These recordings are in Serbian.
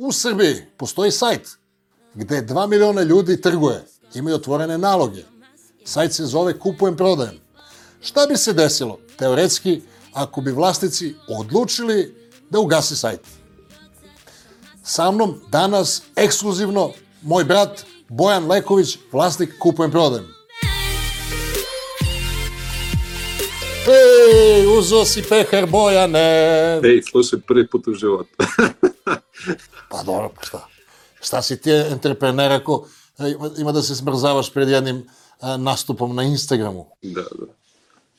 u Srbiji postoji sajt gde 2 miliona ljudi trguje, imaju otvorene naloge. Sajt se zove Kupujem, prodajem. Šta bi se desilo, teoretski, ako bi vlasnici odlučili da ugasi sajt? Sa mnom danas ekskluzivno moj brat Bojan Leković, vlasnik Kupujem, prodajem. Ej, uzo si pehar Bojane. Ej, slušaj, prvi put u životu. Pa dobro, pa šta? Šta si ti entreprener ako e, ima da se smrzavaš pred jednim a, nastupom na Instagramu? da, da.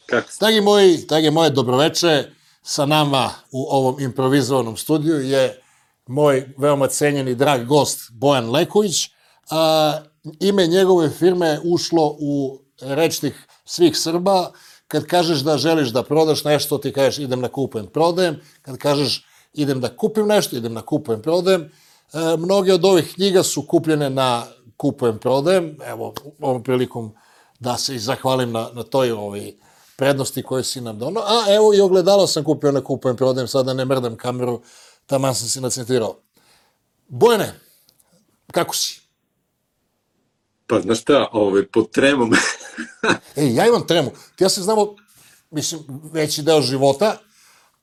Kako? Dragi moji, dragi moje, dobroveče. Sa nama u ovom improvizovanom studiju je moj veoma cenjen i drag gost Bojan Leković. A, ime njegove firme je ušlo u rečnih svih Srba. Kad kažeš da želiš da prodaš nešto, ti kažeš idem na kupujem, prodajem. Kad kažeš idem da kupim nešto, idem na kupujem, prodajem. E, mnoge od ovih knjiga su kupljene na kupujem, prodajem. Evo, ovom prilikom da se i zahvalim na, na toj ovaj, prednosti koje si nam donao. A evo i ogledalo sam kupio na kupujem, prodajem, sada ne mrdam kameru, taman sam se nacentirao. Bojane, kako si? Pa znaš šta, ovaj, pod Ej, ja imam tremu. Ja se znamo, mislim, veći deo života,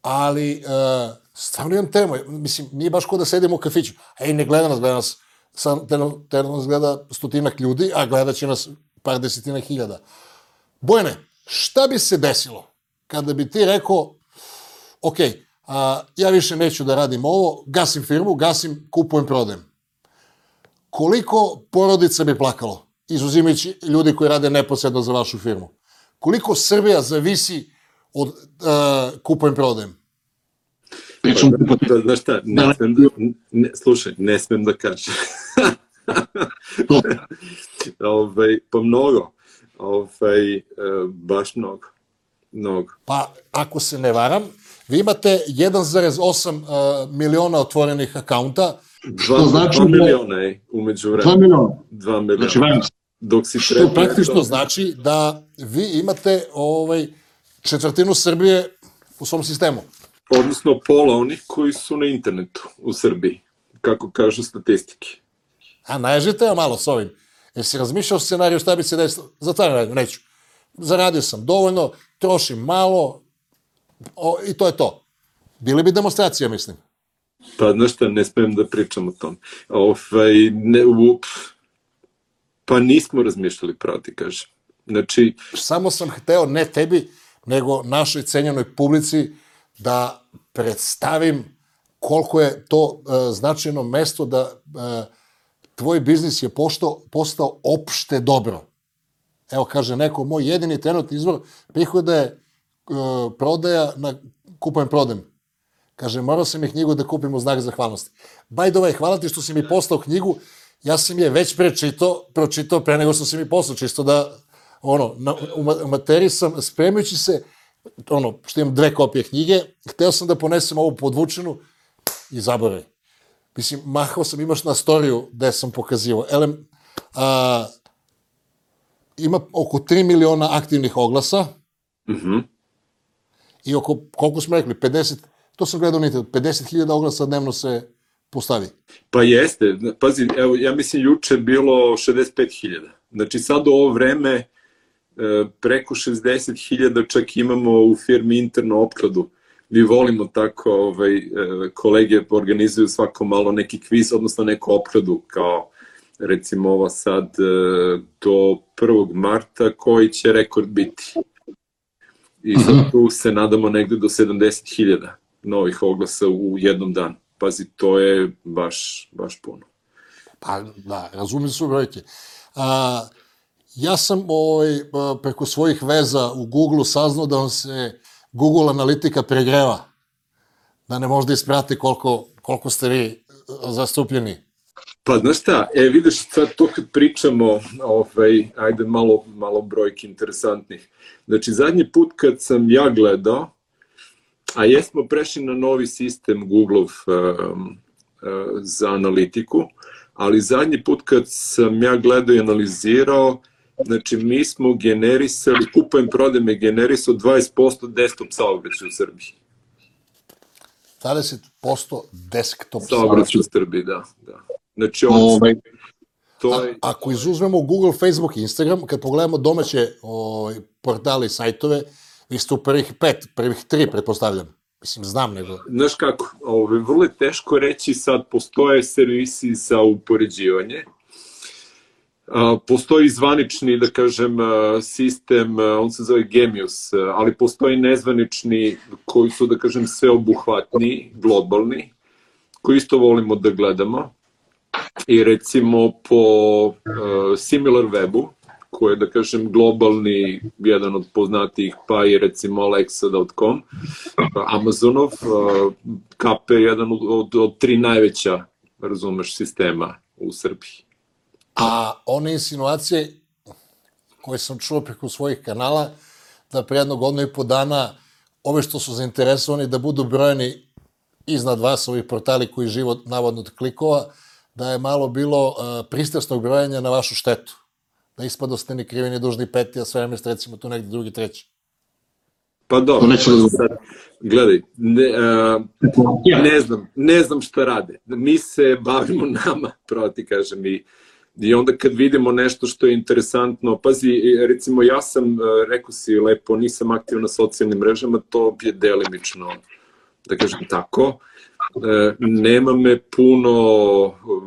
ali uh, stvarno imam tremu. Mislim, nije baš ko da sedimo u kafiću. Ej, ne gleda nas, gleda nas, sam, te, te nas gleda stotinak ljudi, a gledat će nas par desetina hiljada. Bojane, šta bi se desilo kada bi ti rekao, ok, a, ja više neću da radim ovo, gasim firmu, gasim, kupujem, prodajem. Koliko porodica bi plakalo, izuzimajući ljudi koji rade neposredno za vašu firmu? Koliko Srbija zavisi od uh, kupujem, prodajem? Pričam Pa, da, znaš šta, ne smem da, ne, slušaj, ne smem da kažem. ovaj, pa mnogo. Ovaj, e, baš mnogo. Mnogo. Pa, ako se ne varam, vi imate 1,8 uh, miliona otvorenih akaunta, Dva, znači dva da- miliona je umeđu 2 vremena. miliona. Dva miliona. Znači, vam Dok si što trebao... praktično znači da vi imate ovaj, četvrtinu Srbije u svom sistemu. Odnosno pola onih koji su na internetu u Srbiji, kako kažu statistike. A naježite ja malo s ovim. Jesi razmišljao scenariju šta bi se desilo? Zatvaram neću. Zaradio sam dovoljno, trošim malo o, i to je to. Bili bi demonstracija, mislim. Pa, znaš šta, ne smem da pričam o tom. Ovaj, ne, up, pa nismo razmišljali pravo ti kažem. Znači, Samo sam hteo, ne tebi, nego našoj cenjenoj publici, da predstavim koliko je to uh, značajno mesto da uh, tvoj biznis je pošto, postao opšte dobro. Evo, kaže neko, moj jedini trenutni izvor prihoda je uh, prodaja na kupujem prodajem. Kaže, morao sam i knjigu da kupim u znak zahvalnosti. By the way, hvala ti što si mi poslao knjigu, ja sam je već prečitao, pročitao pre nego što si mi poslao, čisto da, ono, na, u, ma- u materiji sam, spremajući se, ono, što imam dve kopije knjige, hteo sam da ponesem ovu podvučenu i zaboravim. Mislim, mahao sam, imaš na storiju gde sam pokazivao. Elem, a, ima oko 3 miliona aktivnih oglasa mhm. i oko, koliko smo rekli, 50, to sam gledao niti, 50.000 oglasa dnevno se postavi. Pa jeste, pazi, evo, ja mislim juče bilo 65.000. Znači sad u ovo vreme e, preko 60.000 čak imamo u firmi interno opkladu. Mi volimo tako, ovaj, e, kolege organizuju svako malo neki kviz, odnosno neku opkladu, kao recimo ova sad e, do 1. marta, koji će rekord biti. I sad tu se nadamo negde do 70.000 novih oglasa u jednom danu. Pazi, to je baš, baš puno. Pa da, razumijem su brojke. A, ja sam ovaj, preko svojih veza u Google saznao da vam se Google analitika pregreva. Da ne možda isprati koliko, koliko ste vi zastupljeni. Pa znaš šta, e vidiš sad to kad pričamo, ovaj, ajde malo, malo brojki interesantnih. Znači zadnji put kad sam ja gledao, a jesmo prešli na novi sistem Google um, uh, za analitiku, ali zadnji put kad sam ja gledao i analizirao, znači mi smo generisali, kupujem prodajem je generisao 20% desktop saobraćaja u Srbiji. 20% desktop Saobraćaj u Srbiji, da. da. Znači, on, Ovaj, to je... A, ako izuzmemo Google, Facebook i Instagram, kad pogledamo domaće ovaj, portale i sajtove, vi ste u prvih pet, prvih tri, pretpostavljam. Mislim, znam nego. Znaš kako, ove, vrlo je teško reći sad postoje servisi za upoređivanje. Postoji zvanični, da kažem, sistem, on se zove Gemius, ali postoji nezvanični koji su, da kažem, sveobuhvatni, globalni, koji isto volimo da gledamo. I recimo po uh, SimilarWebu, koji je, da kažem, globalni, jedan od poznatijih, pa i recimo Alexa.com, Amazonov, KP je jedan od, od, od tri najveća, razumeš, sistema u Srbiji. A one insinuacije koje sam čuo preko svojih kanala, da pre jednog godinu i po dana ove što su zainteresovani da budu brojeni iznad vas, ovi portali koji živo navodno od klikova, da je malo bilo uh, pristrasnog brojanja na vašu štetu. Da ispado ste ni krivi ni dužni peti, a sve vreme ste recimo tu negde drugi, treći. Pa dobro, neću da sad, gledaj, ne, uh, ne znam, ne znam šta rade. Mi se bavimo nama, pravo ti kažem, i, i onda kad vidimo nešto što je interesantno, pazi, recimo ja sam, uh, rekao si lepo, nisam aktivan na socijalnim mrežama, to je delimično, da kažem tako. E, nema me puno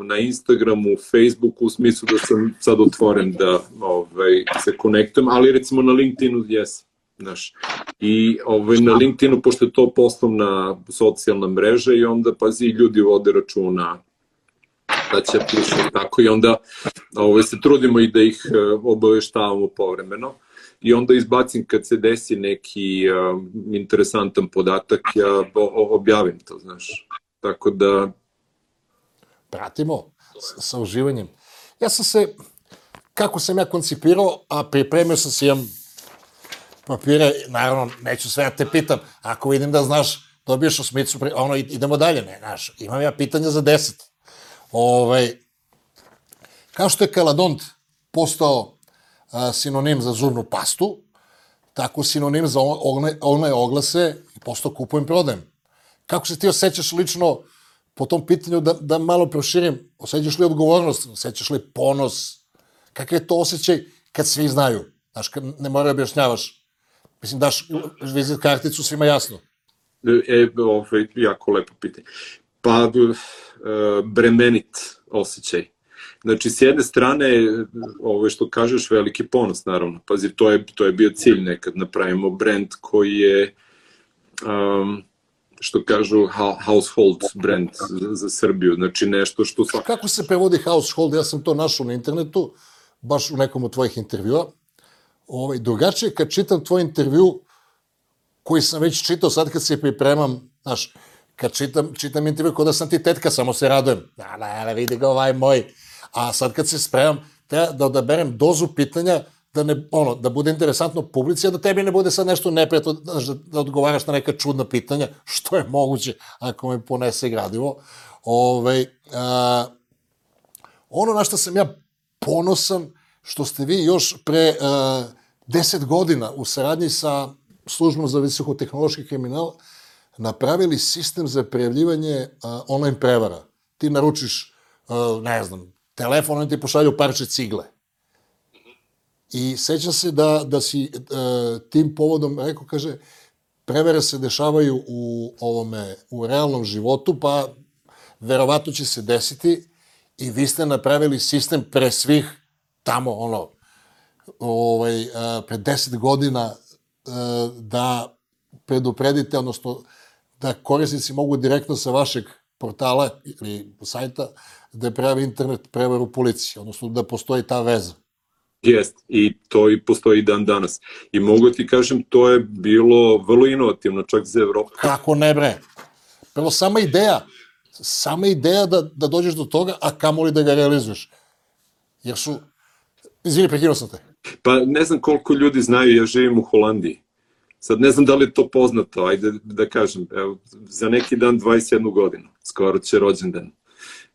na Instagramu, Facebooku, u smislu da sam sad otvoren da ovaj, se konektujem, ali recimo na LinkedInu jesam. Znaš. I ovaj, na LinkedInu, pošto je to poslovna socijalna mreža i onda, pazi, ljudi vode računa da će piše tako i onda ovaj, se trudimo i da ih eh, obaveštavamo povremeno i onda izbacim kad se desi neki uh, interesantan podatak, ja objavim to, znaš. Tako da... Pratimo sa uživanjem. Ja sam se, kako sam ja koncipirao, a pripremio sam se, imam papire, naravno, neću sve da te pitam, ako vidim da znaš, dobiješ osmicu, ono, idemo dalje, ne, znaš, imam ja pitanja za deset. Ovaj, kao što je kaladont postao sinonim za zubnu pastu, tako sinonim za on- one, one oglase i postao kupujem, prodajem. Kako se ti osjećaš lično po tom pitanju da, da malo proširim? Osjećaš li odgovornost? Osjećaš li ponos? Kakav je to osjećaj kad svi znaju? Znaš, kad ne mora objašnjavaš. Mislim, daš vizit karticu, svima jasno. E, ovaj, jako lepo pitanje. Pa, e, bremenit osjećaj. Znači, s jedne strane, ovo što kažeš, veliki ponos, naravno. Pazi, to je, to je bio cilj nekad, napravimo brand koji je, um, što kažu, household brand za, Srbiju. Znači, nešto što... Svak... Kako se prevodi household? Ja sam to našao na internetu, baš u nekom od tvojih intervjua. Ovaj, drugačije kad čitam tvoj intervju, koji sam već čitao sad kad se pripremam, znaš, kad čitam, čitam intervju kao da sam ti tetka, samo se radujem. Da, da, vidi ga ovaj moj. A sad kad se spremam, treba da odaberem dozu pitanja da ne, ono, da bude interesantno publici, a da tebi ne bude sad nešto neprijatno, da, da odgovaraš na neka čudna pitanja, što je moguće ako me ponese gradivo. Ove, a, ono na što sam ja ponosan, što ste vi još pre a, deset godina u saradnji sa službom za visokotehnološki kriminal napravili sistem za prijavljivanje a, online prevara. Ti naručiš, a, ne znam, telefon, oni ti pošalju parče cigle. I sećam se da, da si e, tim povodom rekao, kaže, prevere se dešavaju u ovome, u realnom životu, pa verovatno će se desiti i vi ste napravili sistem pre svih tamo, ono, ovaj, a, pre deset godina a, da predupredite, odnosno da korisnici mogu direktno sa vašeg portala ili sajta da prave internet prevaru policiji, odnosno da postoji ta veza. Jest, i to i postoji dan danas. I mogu ti kažem, to je bilo vrlo inovativno, čak za Evropu. Kako ne bre? Prvo, sama ideja, sama ideja da, da dođeš do toga, a kamoli da ga realizuješ. Jer su, izvini, prekinuo sam te. Pa ne znam koliko ljudi znaju, ja živim u Holandiji. Sad ne znam da li je to poznato, ajde da kažem, evo, za neki dan 21 godinu, skoro će rođendan.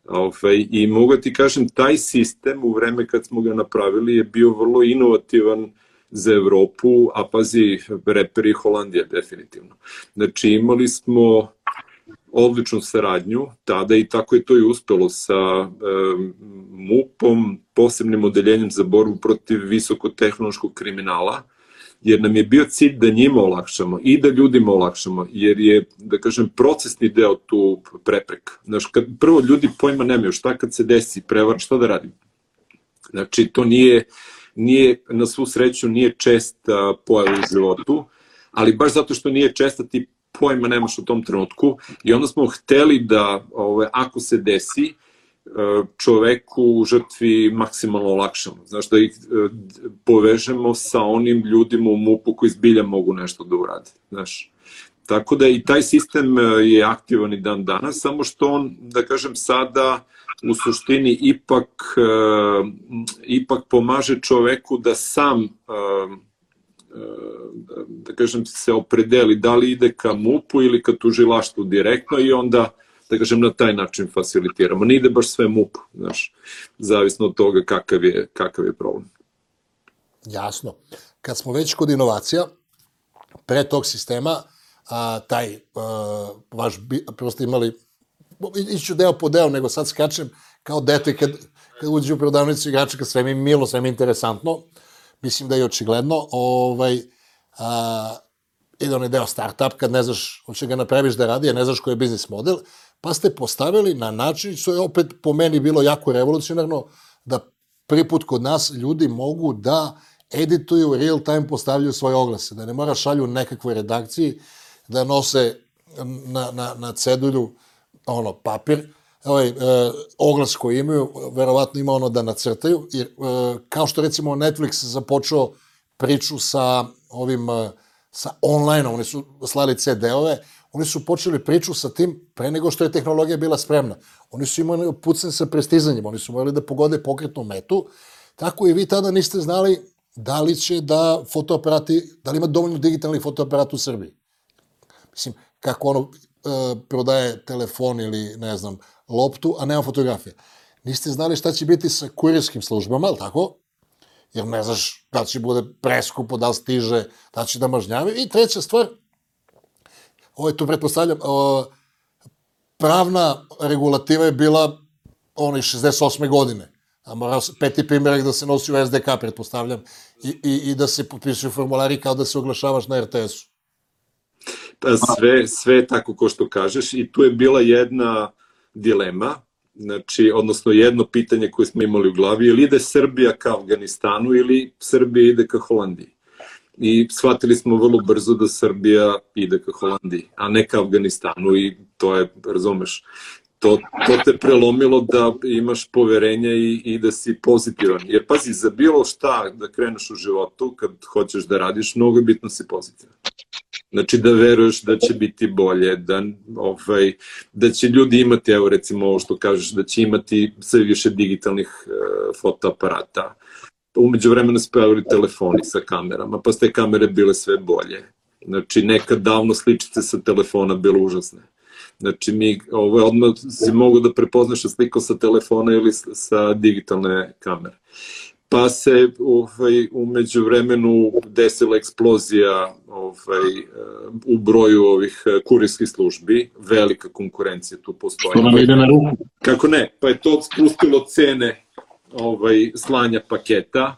Ove, I mogu ti kažem, taj sistem u vreme kad smo ga napravili je bio vrlo inovativan za Evropu, a pazi, reperi Holandija definitivno. Znači imali smo odličnu saradnju tada i tako je to i uspelo sa e, MUP-om, posebnim odeljenjem za borbu protiv visokotehnološkog kriminala, jer nam je bio cilj da njima olakšamo i da ljudima olakšamo, jer je, da kažem, procesni deo tu prepreka. Znaš, kad prvo ljudi pojma nemaju šta kad se desi prevar, šta da radim? Znači, to nije, nije na svu sreću, nije česta pojava u životu, ali baš zato što nije česta ti pojma nemaš u tom trenutku i onda smo hteli da, ove, ako se desi, čoveku, žrtvi maksimalno olakšamo. Znaš, da ih e, povežemo sa onim ljudima u MUP-u koji zbilja mogu nešto da urade. Znaš, Tako da i taj sistem e, je aktivan i dan danas, samo što on, da kažem, sada u suštini ipak, ipak pomaže čoveku da sam da kažem, se opredeli da li ide ka MUP-u ili ka tužilaštvu direktno i onda da kažem, na taj način facilitiramo. Ne ide baš sve MUP, znaš, zavisno od toga kakav je, kakav je problem. Jasno. Kad smo već kod inovacija, pre tog sistema, a, taj a, vaš, prvo ste imali, iću deo po deo, nego sad skačem kao dete kad, kad uđe u prodavnicu igračaka, sve mi milo, sve mi interesantno, mislim da je očigledno, ovaj, a, ide onaj deo startup, kad ne znaš, hoće ga napraviš da radi, a ne znaš koji je biznis model, pa ste postavili na način, što je opet po meni bilo jako revolucionarno, da prvi put kod nas ljudi mogu da edituju, real time postavljaju svoje oglase, da ne mora šalju nekakvoj redakciji, da nose na, na, na cedulju ono, papir, ovaj, e, oglas koji imaju, verovatno ima ono da nacrtaju, jer e, kao što recimo Netflix započeo priču sa ovim, e, sa online oni su slali CD-ove, oni su počeli priču sa tim pre nego što je tehnologija bila spremna. Oni su imali pucen sa prestizanjem, oni su morali da pogode pokretnu metu, tako i vi tada niste znali da li će da fotoaparati, da li ima dovoljno digitalnih fotoaparata u Srbiji. Mislim, kako ono e, prodaje telefon ili, ne znam, loptu, a nema fotografije. Niste znali šta će biti sa kurirskim službama, ali tako? Jer ne znaš da će bude preskupo, da li stiže, da će da mažnjavi. I treća stvar, ovo je tu pretpostavljam, o, pravna regulativa je bila onaj 68. godine. A mora peti primjerak da se nosi u SDK, pretpostavljam, i, i, i da se potpisuju formulari kao da se oglašavaš na RTS-u. Pa sve, sve tako ko što kažeš i tu je bila jedna dilema, znači, odnosno jedno pitanje koje smo imali u glavi, ili ide Srbija ka Afganistanu ili Srbija ide ka Holandiji. I shvatili smo vrlo brzo da Srbija ide ka Holandiji, a ne ka Afganistanu i to je, razumeš, to, to te prelomilo da imaš poverenja i, i da si pozitivan. Jer pazi, za bilo šta da kreneš u životu, kad hoćeš da radiš, mnogo je bitno da si pozitivan. Znači da veruješ da će biti bolje, da, ovaj, da će ljudi imati, evo recimo ovo što kažeš, da će imati sve više digitalnih e, fotoaparata. Umeđu vremena se pojavili telefoni sa kamerama, pa ste kamere bile sve bolje. Znači nekad davno sličice sa telefona bile užasne. Znači mi ovo odmah si mogu da prepoznaš sliku sa telefona ili sa digitalne kamere pa se ovaj, umeđu vremenu desila eksplozija ovaj, u broju ovih eh, kurijskih službi, velika konkurencija tu postoji. Što nam ide na ruku. Kako ne, pa je to spustilo cene ovaj, slanja paketa,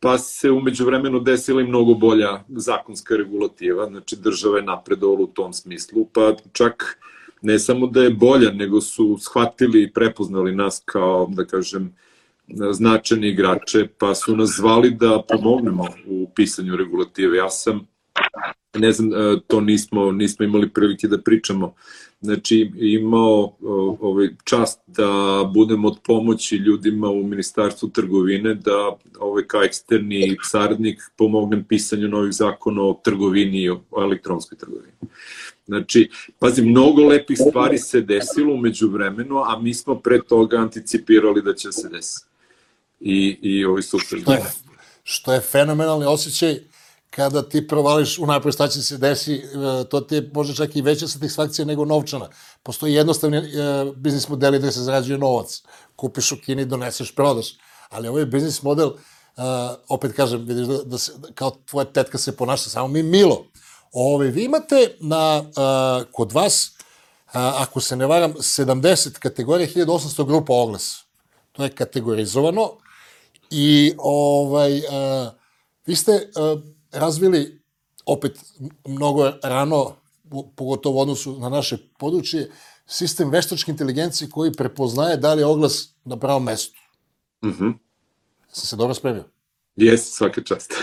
pa se umeđu vremenu desila i mnogo bolja zakonska regulativa, znači država je napredovala u tom smislu, pa čak ne samo da je bolja, nego su shvatili i prepoznali nas kao, da kažem, značajni igrače, pa su nas zvali da pomognemo u pisanju regulative. Ja sam, ne znam, e, to nismo, nismo imali prilike da pričamo, znači imao ovaj, čast da budem od pomoći ljudima u Ministarstvu trgovine, da ovaj, kao eksterni saradnik pomognem pisanju novih zakona o trgovini i o elektronskoj trgovini. Znači, pazi, mnogo lepih stvari se desilo umeđu vremenu, a mi smo pre toga anticipirali da će se desiti i, i ovi super. Što je, što je fenomenalni osjećaj kada ti provališ unapred šta će se desi, e, to ti je možda čak i veća satisfakcija nego novčana. Postoji jednostavni e, biznis modeli gde se zarađuje novac. Kupiš u Kini, doneseš, prodaš. Ali ovaj biznis model, uh, opet kažem, vidiš da, da se, kao tvoja tetka se ponaša, samo mi milo. Ove, vi imate na, kod vas a, ako se ne varam, 70 kategorija, 1800 grupa oglas. To je kategorizovano i ovaj, a, vi ste a, razvili opet mnogo rano, pogotovo u odnosu na naše područje, sistem veštačke inteligencije koji prepoznaje da li je oglas na pravom mestu. Mhm. Mm Sam se dobro spremio? Jesi, svaka čast.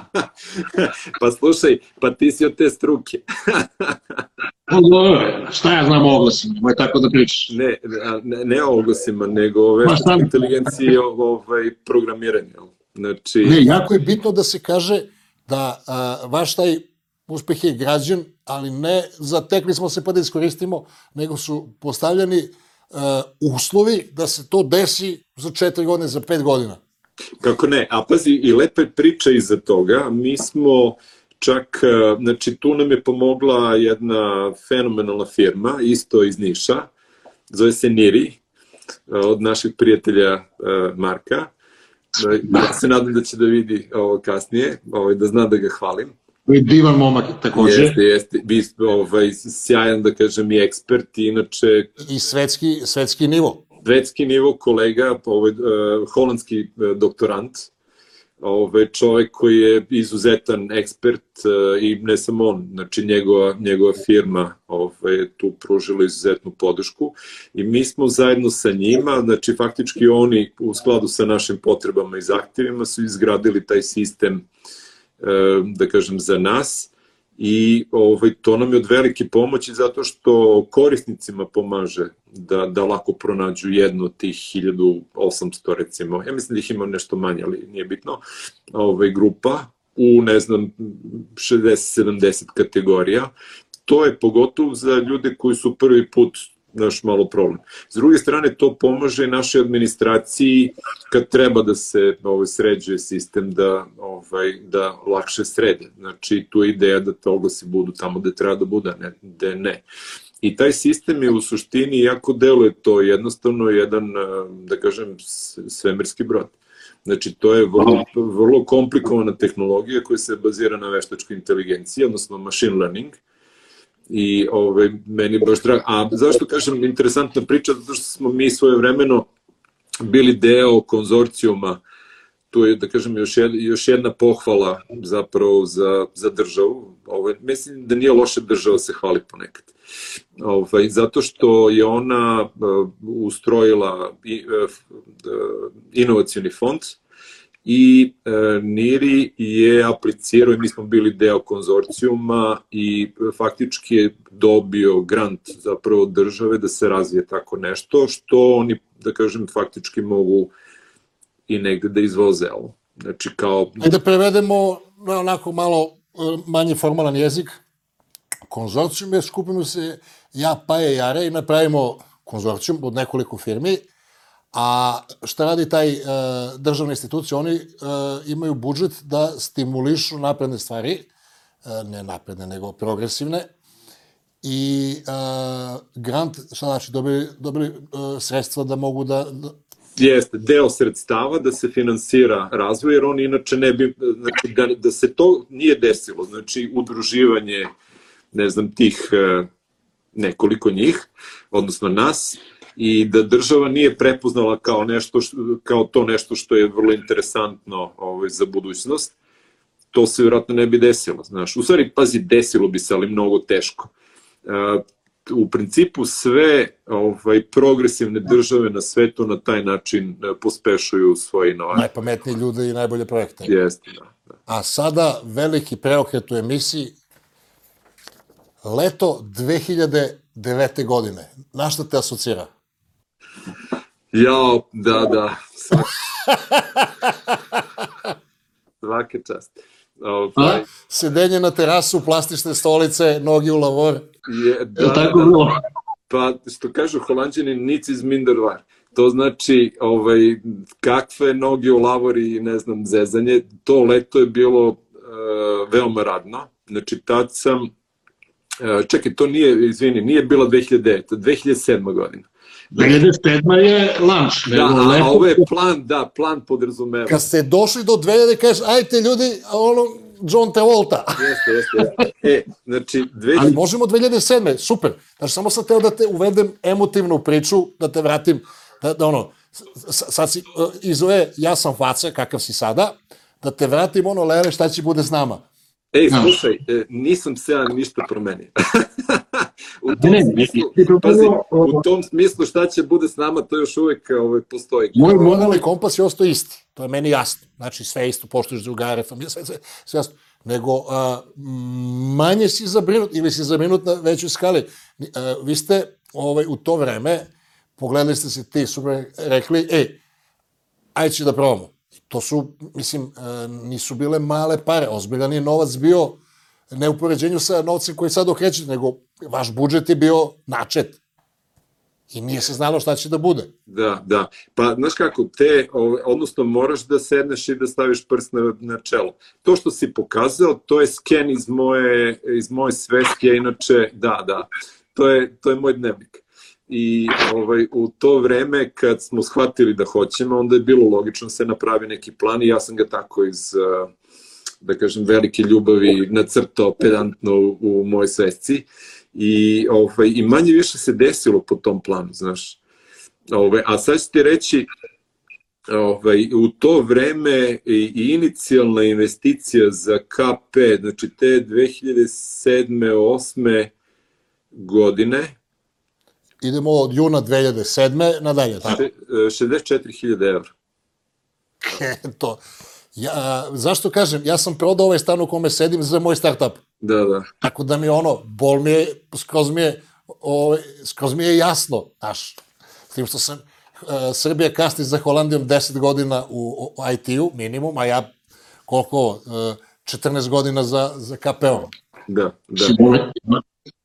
pa slušaj, pa ti si od te struke. Pa dobro, šta ja znam o oglasima, nemoj tako da pričaš. ne, ne, ne o oglasima, nego ove Ma šta? inteligencije ovaj, programiranja. Znači, Ne, jako je bitno da se kaže da a, vaš taj uspeh je građen, ali ne zatekli smo se pa da iskoristimo, nego su postavljeni a, uslovi da se to desi za četiri godine, za pet godina. Kako ne, a pazi, i lepa je priča iza toga. Mi smo čak, znači tu nam je pomogla jedna fenomenalna firma, isto iz Niša, zove se Niri, od naših prijatelja Marka. E, Ja se nadam da će da vidi ovo kasnije, ovaj, da zna da ga hvalim. Je divan momak takođe. Jeste, jeste. Vi ste ovaj, sjajan, da kažem, i ekspert, i inače I svetski, svetski nivo. svetski nivo kolega, ovaj, uh, holandski uh, doktorant, ovaj, čovek koji je izuzetan ekspert uh, i ne samo on, znači njegova, njegova firma ovaj, tu pružila izuzetnu podršku. I mi smo zajedno sa njima, znači faktički oni u skladu sa našim potrebama i zahtjevima su izgradili taj sistem uh, da kažem za nas i ovaj, to nam je od velike pomoći zato što korisnicima pomaže da, da lako pronađu jednu od tih 1800 recimo, ja mislim da ih ima nešto manje, ali nije bitno, ovaj, grupa u ne znam 60-70 kategorija. To je pogotovo za ljude koji su prvi put naš malo problem. S druge strane, to pomaže našoj administraciji kad treba da se ovaj, sređuje sistem da, ovaj, da lakše srede. Znači, tu je ideja da te oglasi budu tamo gde treba da bude, ne, gde ne. I taj sistem je u suštini, jako deluje to jednostavno jedan, eh, da kažem, svemirski brod. Znači, to je vrlo, vrlo komplikovana tehnologija koja se bazira na veštačkoj inteligenciji, odnosno machine learning, i ovaj, meni baš drago. A zašto kažem interesantna priča? Zato što smo mi svoje vremeno bili deo konzorcijuma, tu je, da kažem, još, jed, još jedna pohvala zapravo za, za državu. Ovaj, mislim da nije loše država se hvali ponekad. Ovaj, zato što je ona uh, ustrojila i, uh, inovacioni fond, i e, Niri je aplicirao i mi smo bili deo konzorcijuma i e, faktički je dobio grant zapravo države da se razvije tako nešto što oni, da kažem, faktički mogu i negde da izvoze ovo. Znači kao... Ajde da prevedemo na onako malo e, manje formalan jezik. Konzorcijum je, skupimo se ja, Paje i Are i napravimo konzorcijum od nekoliko firmi, a šta radi taj uh, državna institucija? Oni uh, imaju budžet da stimulišu napredne stvari, uh, ne napredne, nego progresivne, i uh, grant, šta znači, dobili, dobili uh, sredstva da mogu da, da Jeste, deo sredstava da se finansira razvoj, jer oni inače ne bi, znači da, da se to nije desilo, znači udruživanje, ne znam, tih nekoliko njih, odnosno nas, i da država nije prepoznala kao nešto što, kao to nešto što je vrlo interesantno ovaj, za budućnost, to se vjerojatno ne bi desilo, znaš. U stvari, pazi, desilo bi se, ali mnogo teško. E, u principu sve ovaj progresivne države na svetu na taj način e, pospešuju svoje inovacije. najpametniji ljudi i najbolje projekte. Jeste, da. da. A sada veliki preokret u emisiji leto 2009. godine. Na šta te asocira? Jao, da, da. Svaka čast. Ovaj, Sedenje na terasu, plastične stolice, nogi u lavor. je, da, Je tako da, bilo? Pa, što kažu holandjani, nic iz mindervar. To znači, ovaj, kakve noge u lavori i ne znam, zezanje. To leto je bilo uh, veoma radno. Znači, tad sam, uh, čekaj, to nije, izvini, nije bila 2009, 2007. godina. 2007 je lunch. Da, a, lepo- a ovo je plan, da, plan podrazumeva. Kad ste došli do 2000, kažeš, ajte ljudi, ono, John Travolta. Jeste, jeste. E, znači, dve, Ali možemo 2007. Super. Znači, samo sam teo da te uvedem emotivnu priču, da te vratim, da, da ono, s- sad si uh, izove, ja sam faca, kakav si sada, da te vratim ono, Lele, šta će bude s nama. Ej, Da. slušaj, e, nisam se ja ništa promenio. u Ne, tom ne, smislu, to pazi, u tom smislu šta će bude s nama, to još uvek ovaj, postoji. Moj Model i kompas je ostao isti. To je meni jasno. Znači, sve isto, poštuješ drugare, familije, sve, sve, sve jasno. Nego, a, manje si zabrinut, ili si zabrinut na većoj skali. A, vi ste ovaj, u to vreme, pogledali ste se ti, su rekli, ej, ajde će da probamo. To su, mislim, a, nisu bile male pare, ozbiljan je novac bio, ne u poređenju sa novcem koji sad okrećete, nego vaš budžet je bio načet. I nije se znalo šta će da bude. Da, da. Pa, znaš kako, te, odnosno moraš da sedneš i da staviš prst na, na čelo. To što si pokazao, to je sken iz moje, iz moje sveske, inače, da, da, to je, to je moj dnevnik. I ovaj, u to vreme kad smo shvatili da hoćemo, onda je bilo logično da se napravi neki plan i ja sam ga tako iz, da kažem, velike ljubavi nacrtao pedantno u, u mojoj svesci. I, ovaj, I manje više se desilo po tom planu, znaš. Ove, a sad ću ti reći, ovaj, u to vreme i, i inicijalna investicija za KP, znači te 2007. 8. godine, Idemo od juna 2007. nadalje, tako? še- 64.000 evra. to. Ja, zašto kažem, ja sam prodao ovaj stan u kome sedim za moj startup. Da, da. Tako da mi je ono, bol mi je, skroz mi je, ovaj, skroz mi je jasno, znaš, s tim što sam, uh, Srbija kasni za Holandijom 10 godina u, u IT-u, minimum, a ja koliko, uh, 14 godina za, za KPO. Da, da.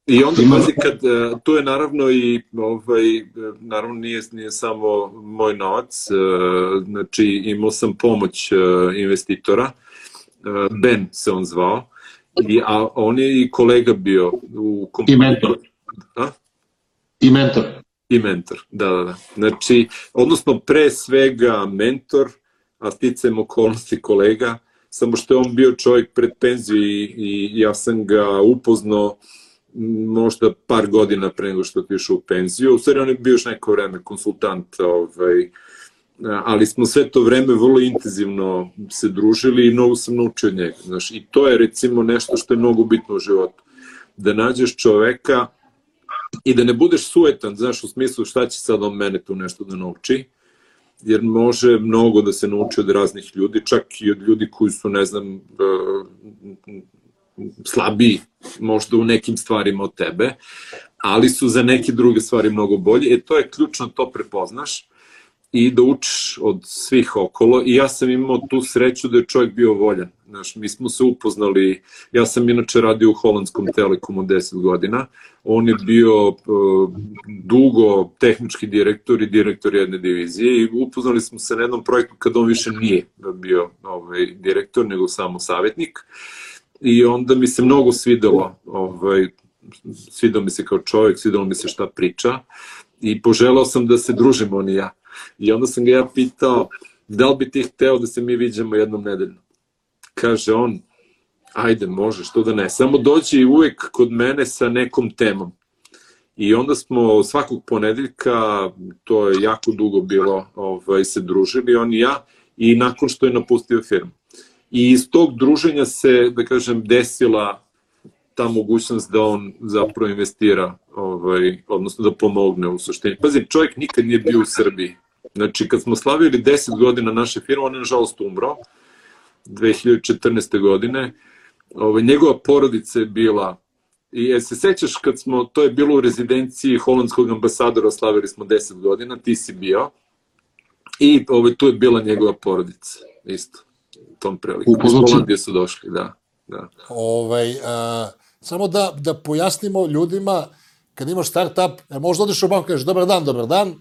I onda, Ima- pazi, kad, e, tu je naravno i, ovaj, naravno nije, nije samo moj novac, e, znači imao sam pomoć e, investitora, Ben se on zvao, i, a on je i kolega bio u i mentor. A? I mentor. I mentor, da, da, da. Znači, odnosno pre svega mentor, a sticajem okolnosti kolega, samo što je on bio čovjek pred penziju i, i ja sam ga upoznao možda par godina pre nego što otišao u penziju. U stvari on je bio još neko vreme konsultant, ovaj, ali smo sve to vreme vrlo intenzivno se družili i mnogo sam naučio od njega. Znaš, I to je recimo nešto što je mnogo bitno u životu. Da nađeš čoveka i da ne budeš suetan, znaš, u smislu šta će sad on mene tu nešto da nauči, jer može mnogo da se nauči od raznih ljudi, čak i od ljudi koji su, ne znam, slabiji možda u nekim stvarima od tebe, ali su za neke druge stvari mnogo bolji. E, to je ključno, to prepoznaš i da učiš od svih okolo i ja sam imao tu sreću da je čovjek bio voljan. Znaš, mi smo se upoznali, ja sam inače radio u Holandskom telekomu 10 godina, on je bio uh, dugo tehnički direktor i direktor jedne divizije i upoznali smo se na jednom projektu kad on više nije bio ovaj, direktor, nego samo savjetnik i onda mi se mnogo svidelo, ovaj, svidao mi se kao čovjek, svidelo mi se šta priča i poželao sam da se družimo on i ja. I onda sam ga ja pitao, da li bi ti hteo da se mi viđamo jednom nedeljno? Kaže on, ajde, može, što da ne. Samo dođi uvek kod mene sa nekom temom. I onda smo svakog ponedeljka, to je jako dugo bilo, ovaj, se družili, on i ja, i nakon što je napustio firmu. I iz tog druženja se, da kažem, desila ta mogućnost da on zapravo investira, ovaj, odnosno da pomogne u suštini. Pazi, čovjek nikad nije bio u Srbiji. Znači, kad smo slavili 10 godina naše firme, on je nažalost umro 2014. godine. Ovaj, njegova porodica je bila I jel se sećaš kad smo, to je bilo u rezidenciji holandskog ambasadora, slavili smo 10 godina, ti si bio, i ovaj, tu je bila njegova porodica, isto, tom priliku. Iz. Holandije su došli, da. da. Ovaj, a, samo da, da pojasnimo ljudima, kad imaš startup, jer možda odeš u banku i kažeš, dobar dan, dobar dan,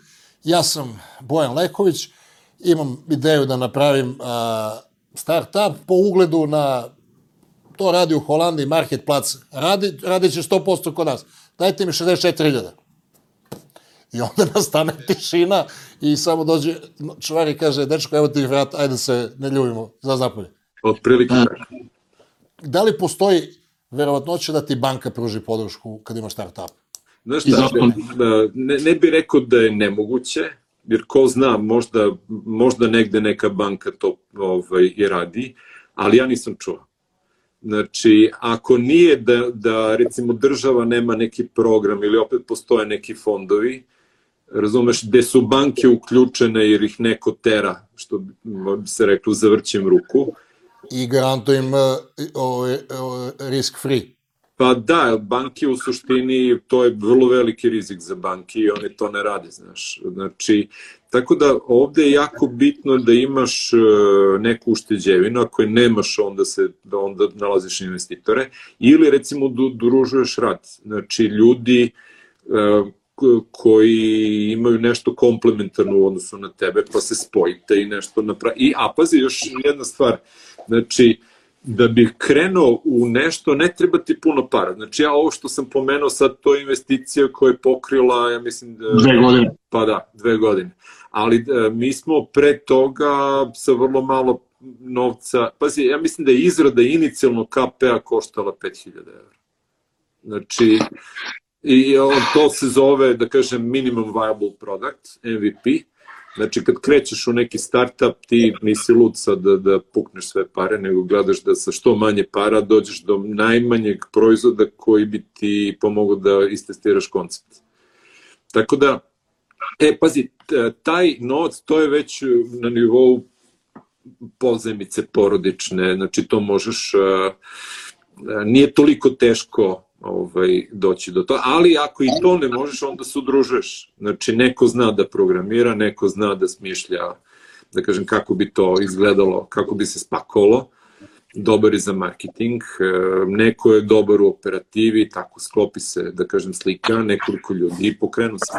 ja sam Bojan Leković, imam ideju da napravim a, startup po ugledu na to radi u Holandiji, Marketplace, radi, radit će 100% kod nas. Dajte mi 64.000. I onda nastane tišina i samo dođe čuvar i kaže, dečko, evo ti vrat, ajde se ne ljubimo, za zapolje. Otprilike Da. tako. da li postoji verovatnoća da ti banka pruži podršku kad imaš startup? Znaš šta, da, ne, ne bi rekao da je nemoguće, jer ko zna, možda, možda negde neka banka to ovaj, i radi, ali ja nisam čuo. Znači, ako nije da, da recimo država nema neki program ili opet postoje neki fondovi, razumeš, gde su banke uključene jer ih neko tera, što bi se reklo, zavrćem ruku. I garantujem uh, risk free. Pa da, banke u suštini, to je vrlo veliki rizik za banke i oni to ne rade, znaš. Znači, tako da ovde je jako bitno da imaš e, neku ušteđevinu, ako je nemaš, onda se da onda nalaziš investitore, ili recimo družuješ rad. Znači, ljudi e, koji imaju nešto komplementarno u odnosu na tebe, pa se spojite i nešto napravi. I, a pazi, još jedna stvar, znači, da bih krenuo u nešto, ne treba ti puno para. Znači ja ovo što sam pomenuo sad, to je investicija koja je pokrila, ja mislim... Da, dve godine. Pa da, dve godine. Ali da, mi smo pre toga sa vrlo malo novca, pazi, ja mislim da je izrada inicijalno KP-a koštala 5000 evra. Znači, i on, to se zove, da kažem, minimum viable product, MVP, Znači, kad krećeš u neki startup, ti nisi lud sad da, da pukneš sve pare, nego gledaš da sa što manje para dođeš do najmanjeg proizvoda koji bi ti pomogao da istestiraš koncept. Tako da, e, pazi, taj novac, to je već na nivou pozemice porodične, znači to možeš, nije toliko teško ovaj, doći do to, ali ako i to ne možeš, onda se udružuješ. Znači, neko zna da programira, neko zna da smišlja, da kažem, kako bi to izgledalo, kako bi se spakovalo, dobar je za marketing, e, neko je dobar u operativi, tako sklopi se, da kažem, slika, nekoliko ljudi i pokrenu se.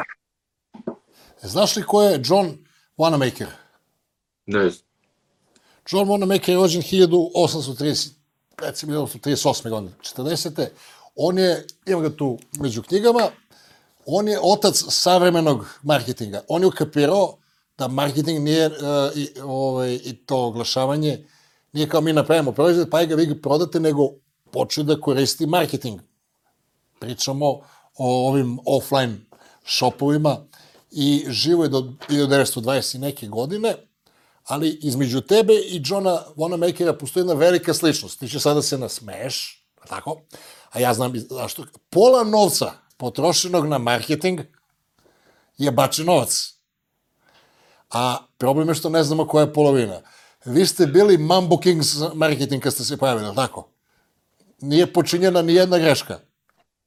E, znaš li ko je John Wanamaker? Ne znam. John Wanamaker je rođen 1830, recimo 1838. godine, 40 on je, imam ga tu među knjigama, on je otac savremenog marketinga. On je ukapirao da marketing nije, uh, i, ovaj, i to oglašavanje, nije kao mi napravimo proizvod, pa ga vi ga prodate, nego počeo da koristi marketing. Pričamo o ovim offline shopovima i živo je do 1920 i neke godine, ali između tebe i Johna Wanamakera postoji jedna velika sličnost. Ti će sada se nasmeješ, tako? A ja znam zašto, pola novca potrošenog na marketing je bačen novac. A problem je što ne znamo koja je polovina. Vi ste bili Mambo Kings marketing kad ste se pojavili, tako? Nije počinjena ni jedna greška.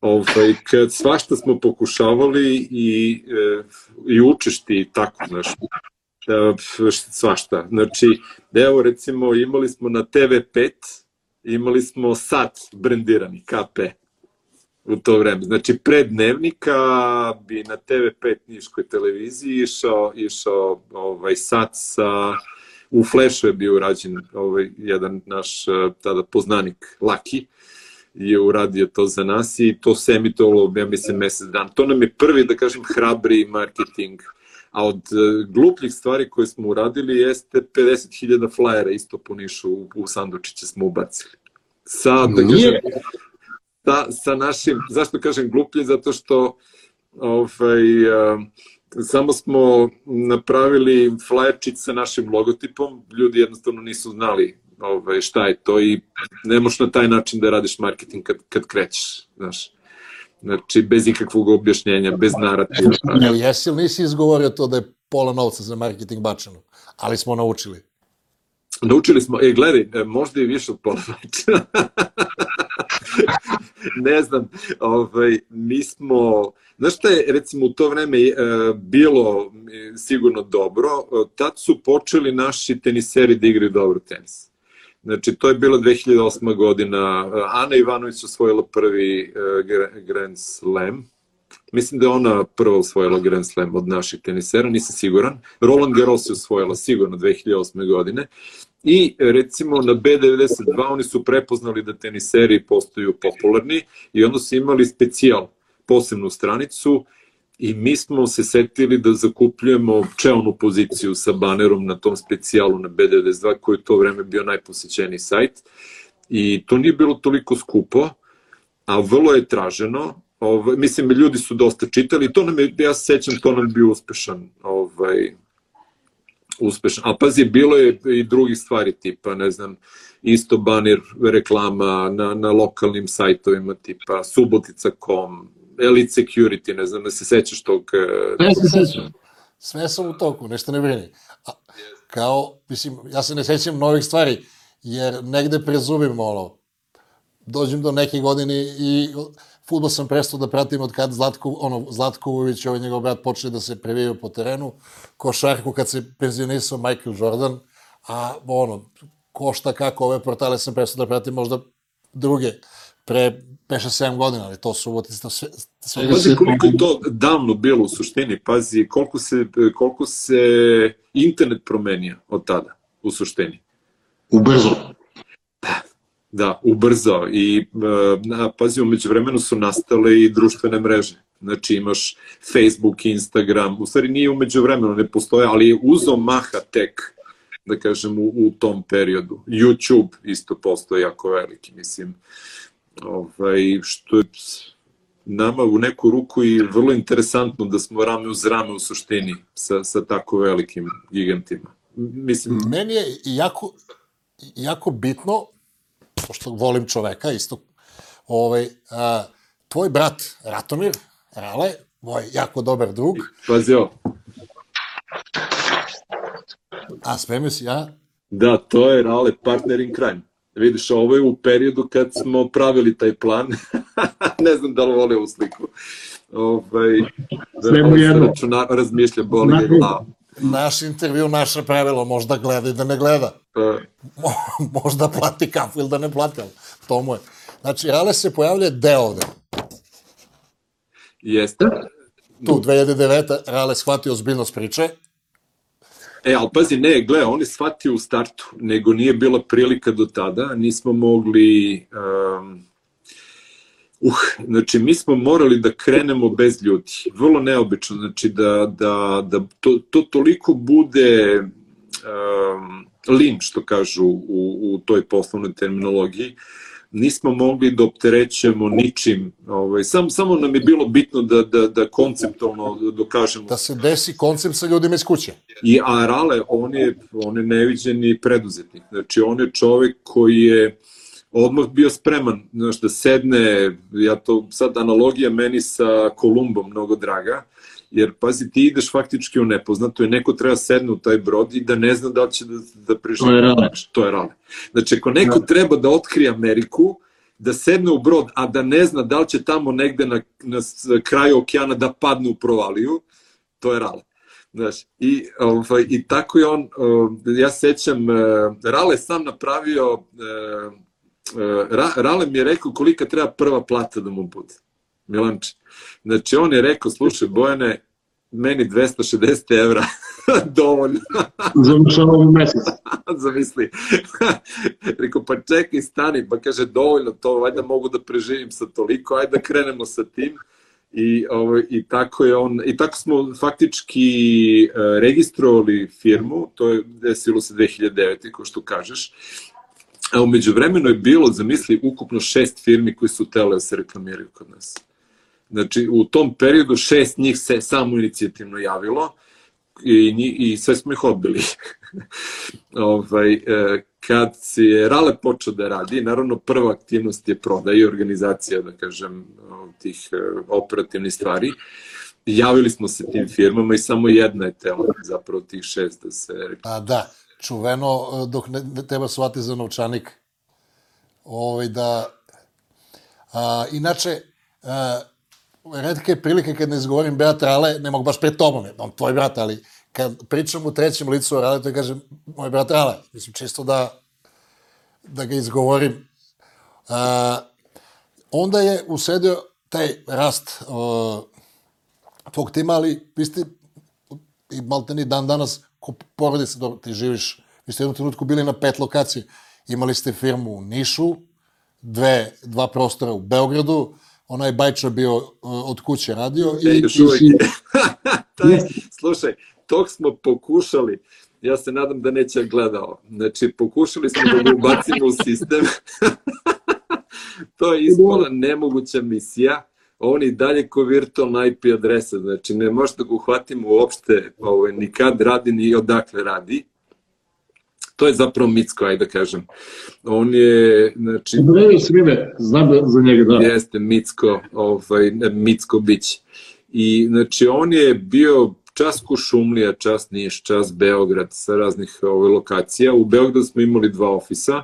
Ovaj, kad svašta smo pokušavali i, e, i učeš ti tako, znaš, e, svašta. Znači, evo recimo imali smo na TV5 imali smo sat brendirani, KP, u to vreme. Znači, pre dnevnika bi na TV5 Niškoj televiziji išao, išao ovaj, sat sa... U Flashu je bio urađen ovaj, jedan naš eh, tada poznanik, Laki, je uradio to za nas i to se emitovalo, ja mislim, mesec dan. To nam je prvi, da kažem, hrabri marketing a od uh, glupljih stvari koje smo uradili jeste 50.000 flajera isto po Nišu u, u sandučiće smo ubacili. Sa, da kažem, sa, sa našim, zašto kažem gluplji, zato što ovaj, uh, samo smo napravili flajerčić sa našim logotipom, ljudi jednostavno nisu znali ovaj, šta je to i ne možeš na taj način da radiš marketing kad, kad krećeš, znaš. Znači, bez ikakvog objašnjenja, bez narativa. Ne, jesi li nisi izgovorio to da je pola novca za marketing bačeno? Ali smo naučili. Naučili smo, e, gledaj, e, možda i više od pola novca. ne znam, ovaj, mi smo, znaš šta je recimo u to vreme e, bilo sigurno dobro, tad su počeli naši teniseri da igraju dobro tenis. Znači, to je bila 2008. godina. Ana Ivanović osvojila prvi uh, Grand Slam. Mislim da je ona prva osvojila Grand Slam od naših tenisera, nisam siguran. Roland Garros je osvojila sigurno 2008. godine. I recimo na B92 oni su prepoznali da teniseri postaju popularni i onda su imali specijal, posebnu stranicu i mi smo se setili da zakupljujemo čelnu poziciju sa banerom na tom specijalu na B92 koji je to vreme bio najposećeniji sajt I to nije bilo toliko skupo, a vrlo je traženo. Ovaj, mislim, ljudi su dosta čitali, to nam je, ja se sećam, to nam je bio uspešan, ovaj, uspešan. A pazi, bilo je i drugih stvari, tipa, ne znam, isto banir reklama na, na lokalnim sajtovima, tipa subotica.com, Elite Security, ne znam da se sećaš tog... Ne ja se sećam. Sve sam u toku, nešto ne brini. A, kao, mislim, ja se ne sećam novih stvari, jer negde prezubim, ono, dođem do neke godine i futbol sam prestao da pratim od kad Zlatko, ono, Zlatko Uvić, ovaj njegov brat, počne da se previjaju po terenu, košarku kad se penzionisao Michael Jordan, a ono, ko šta kako, ove portale sam prestao da pratim možda druge, pre 5-7 godina, ali to su uvotica sve, sve... Pazi koliko je to davno bilo u suštini, pazi koliko se, koliko se internet promenio od tada u suštini. Ubrzo. Da, ubrzao i na, pazi, umeđu vremenu su nastale i društvene mreže. Znači imaš Facebook, Instagram, u stvari nije umeđu vremenu, ne postoje, ali je uzo maha tek, da kažem, u, u tom periodu. YouTube isto postoje jako veliki, mislim. Ovaj, što je nama u neku ruku i vrlo interesantno da smo rame uz rame u suštini sa, sa tako velikim gigantima. Mislim... Meni je jako, jako bitno pošto volim čoveka, isto, ovaj, a, tvoj brat Ratomir, Rale, moj jako dobar drug. Pazi ovo. A, spremio si, ja? Da, to je Rale Partner in Crime. Vidiš, ovo je u periodu kad smo pravili taj plan. ne znam da li vole ovu sliku. Ovaj, da Sve mu jedno. Računa, razmišlja, boli je glava. Naš intervju, naše pravilo, možda gleda i da ne gleda. Pa, možda plati kafu ili da ne plati, ali to mu je. Znači, Rale se pojavlja deo ovde. jeste. Tu, 2009. Rale shvatio ozbiljnost priče. E, ali pazi, ne, gle, on je shvatio u startu, nego nije bila prilika do tada, nismo mogli... Um, uh, znači, mi smo morali da krenemo bez ljudi. Vrlo neobično, znači da, da, da to, to toliko bude um, lin, što kažu u, u toj poslovnoj terminologiji, nismo mogli da opterećemo ničim. Ovaj, sam, samo nam je bilo bitno da, da, da konceptualno dokažemo. Da se desi koncept sa ljudima iz kuće. I Arale, on je, on je neviđeni preduzetnik. Znači, on je čovek koji je odmah bio spreman, znaš, da sedne, ja to, sad analogija meni sa Kolumbom mnogo draga, jer pazi, ti ideš faktički u nepoznato i neko treba sedne u taj brod i da ne zna da li će da, da preživi. To je rale. To je rale. Znači, ako neko treba da otkrije Ameriku, da sedne u brod, a da ne zna da li će tamo negde na, na kraju okeana da padne u provaliju, to je rale. Znaš, i, ovaj, i tako je on, um, ja se sećam, uh, Rale sam napravio, uh, Ra, Rale mi je rekao kolika treba prva plata da mu bude. Milanče. Znači, on je rekao, slušaj, Bojane, meni 260 evra dovoljno. Završava ovog meseca. Zamisli. Rekao, pa čekaj, stani, pa kaže, dovoljno to, valjda mogu da preživim sa toliko, ajde da krenemo sa tim. I, ovaj, i tako je on, i tako smo faktički uh, registrovali firmu, to je desilo se 2009. kao što kažeš, a umeđu vremenu je bilo, zamisli, ukupno šest firmi koji su tele da se reklamiraju kod nas. Znači, u tom periodu šest njih se samo inicijativno javilo i, i sve smo ih odbili. ovaj, e, kad je Rale počeo da radi, naravno prva aktivnost je prodaja i organizacija, da kažem, tih e, operativnih stvari. Javili smo se tim firmama i samo jedna je tela, zapravo tih šest da se A da, čuveno, e, dok ne, ne treba shvati za novčanik, ovaj, da, a, inače, a, redke prilike kad ne izgovorim brat Rale, ne mogu baš pred tobom, on tvoj brat, ali kad pričam u trećem licu o Rale, to kažem moj brat Rale, mislim, čisto da, da ga izgovorim. A, onda je usledio taj rast uh, tvog tima, ali vi ste i malteni dan danas ko porodica, dobro, ti živiš, vi ste u jednom trenutku bili na pet lokacije, imali ste firmu u Nišu, dve, dva prostora u Beogradu, onaj Bajča bio uh, od kuće radio E, i još uvijek. Taj, slušaj, tog smo pokušali, ja se nadam da neće gledao. Znači, pokušali smo da ga ubacimo u sistem. to je ispala nemoguća misija. On i dalje ko virtualna IP adresa, znači ne možete da ga uhvatimo uopšte ovaj, ni kad radi, ni odakle radi. To je zapravo Micko, ajde da kažem. On je, znači... Dobro svime, znam da za njega da. Jeste, Micko, ovaj, Micko Bić. I, znači, on je bio čas Kušumlija, čas Niš, čas Beograd, sa raznih ovaj, lokacija. U Beogradu smo imali dva ofisa,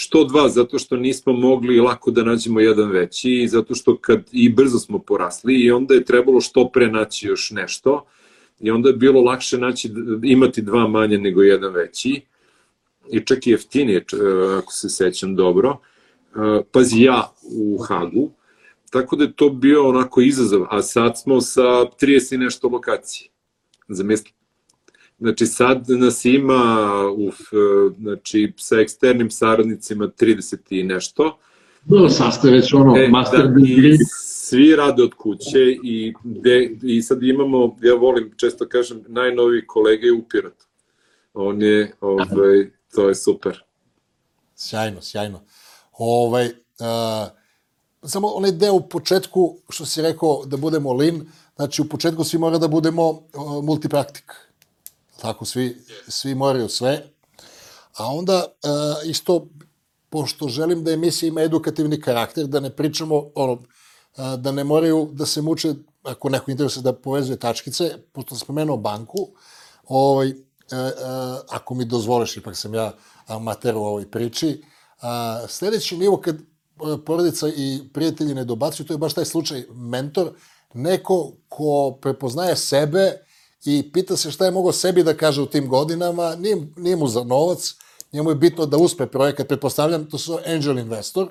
Što dva? Zato što nismo mogli lako da nađemo jedan veći i zato što kad i brzo smo porasli i onda je trebalo što pre naći još nešto i onda je bilo lakše naći, imati dva manje nego jedan veći i čak i jeftinije, ako se sećam dobro. Pazi, ja u Hagu, tako da je to bio onako izazov, a sad smo sa 30 i nešto lokacije. Zamisli, Znači sad nas ima u, znači, sa eksternim saradnicima 30 i nešto. No, sad ste već ono, e, master da, degree. Svi rade od kuće i, de, i sad imamo, ja volim, često kažem, najnoviji kolega je u Piratu. On je, ovaj, to je super. Sjajno, sjajno. Ovaj, uh, samo onaj deo u početku, što si rekao da budemo lean, znači u početku svi mora da budemo uh, multipraktik Tako svi, svi moraju sve. A onda uh, isto, pošto želim da emisija ima edukativni karakter, da ne pričamo, ono, uh, da ne moraju da se muče, ako neko interesuje da povezuje tačkice, pošto sam spomenuo banku, ovaj, ako mi dozvoliš, ipak sam ja amater u ovoj priči, uh, sledeći nivo kad porodica i prijatelji ne dobacuju, to je baš taj slučaj mentor, neko ko prepoznaje sebe i pita se šta je mogao sebi da kaže u tim godinama, nije, nije mu za novac, njemu je bitno da uspe projekat, pretpostavljam, to su angel investor,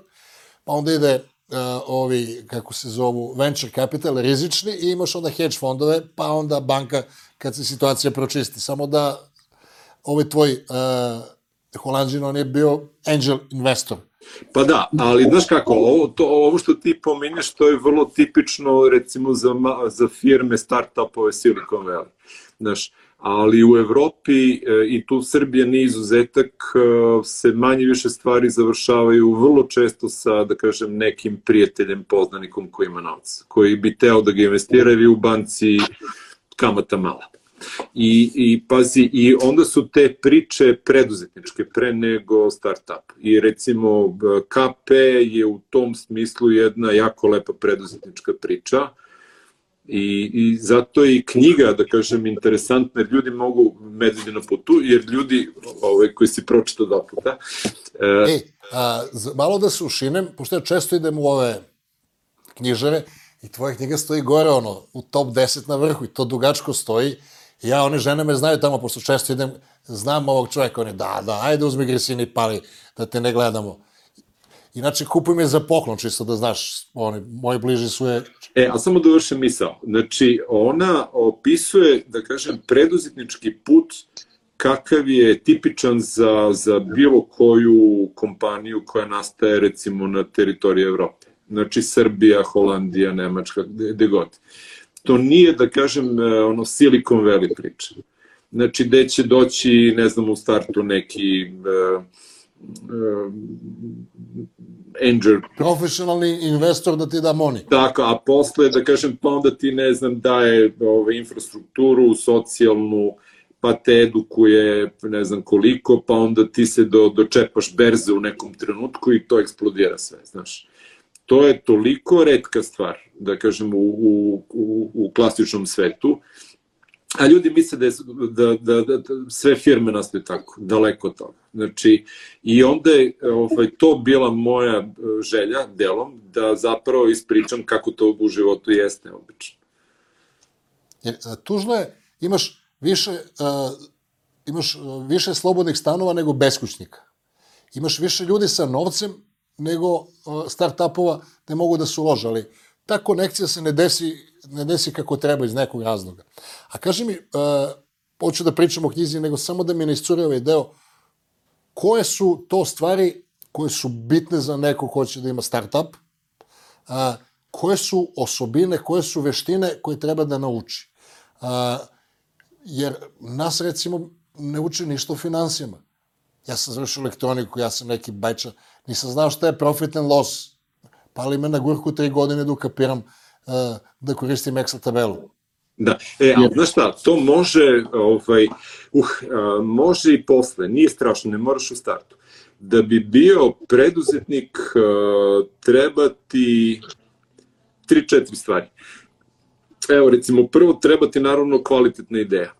pa onda ide uh, ovi, kako se zovu, venture capital, rizični, i imaš onda hedge fondove, pa onda banka kad se situacija pročisti. Samo da ovaj tvoj uh, Holandžin, on je bio angel investor. Pa da, ali znaš kako, ovo, to, ovo što ti pominješ, to je vrlo tipično recimo za, za firme, start-upove Silicon Valley. Znaš, ali u Evropi e, i tu Srbija nije izuzetak, e, se manje više stvari završavaju vrlo često sa, da kažem, nekim prijateljem, poznanikom koji ima novac, koji bi teo da ga investira u banci kamata mala. I, I pazi, i onda su te priče preduzetničke pre nego startup. I recimo KP je u tom smislu jedna jako lepa preduzetnička priča. I, I zato je i knjiga, da kažem, interesantna, jer ljudi mogu medvedi na putu, jer ljudi, ovaj, koji si pročitao dva puta... E, e a, malo da se ušinem, pošto ja često idem u ove knjižare, i tvoja knjiga stoji gore, ono, u top 10 na vrhu, i to dugačko stoji, ja, one žene me znaju tamo, pošto često idem, znam ovog čoveka, oni, da, da, ajde uzmi grisini pali, da te ne gledamo. Inače, kupujem je za poklon, čisto da znaš, oni, moji bliži su je... E, a samo da vršem misao. Znači, ona opisuje, da kažem, preduzetnički put kakav je tipičan za, za bilo koju kompaniju koja nastaje, recimo, na teritoriji Evrope. Znači, Srbija, Holandija, Nemačka, gde god. Uh, to nije, da kažem, e, ono Silicon Valley priča. Znači, gde će doći, ne znam, u startu neki uh, uh, angel. Profesionalni investor da ti da money. Tako, a posle, da kažem, pa onda ti, ne znam, daje ove, infrastrukturu, socijalnu, pa te edukuje, ne znam koliko, pa onda ti se do, dočepaš berze u nekom trenutku i to eksplodira sve, znaš to je toliko redka stvar, da kažem, u, u, u, u klasičnom svetu, a ljudi misle da, je, da, da, da, da sve firme nastaju tako, daleko toga. Znači, i onda je ovaj, to bila moja e, želja, delom, da zapravo ispričam kako to u životu jeste obično. Jer, e, tužno je, imaš više, uh, imaš više slobodnih stanova nego beskućnika. Imaš više ljudi sa novcem nego start-upova ne mogu da su ulože, ali ta konekcija se ne desi, ne desi kako treba iz nekog razloga. A kaži mi, uh, hoću da pričam o knjizi, nego samo da mi ne iscuri ovaj deo, koje su to stvari koje su bitne za neko ko hoće da ima start-up, uh, koje su osobine, koje su veštine koje treba da nauči. Uh, jer nas recimo ne uči ništa o financijama. Ja sam završio elektroniku, ja sam neki bajčar, nisam znao šta je profit and loss. Pali me na gurku tri godine da ukapiram uh, da koristim Excel tabelu. Da, e, ali znaš šta, to može, ovaj, uh, može i posle, nije strašno, ne moraš u startu. Da bi bio preduzetnik, a, treba ti tri, četiri stvari. Evo, recimo, prvo treba ti naravno kvalitetna ideja.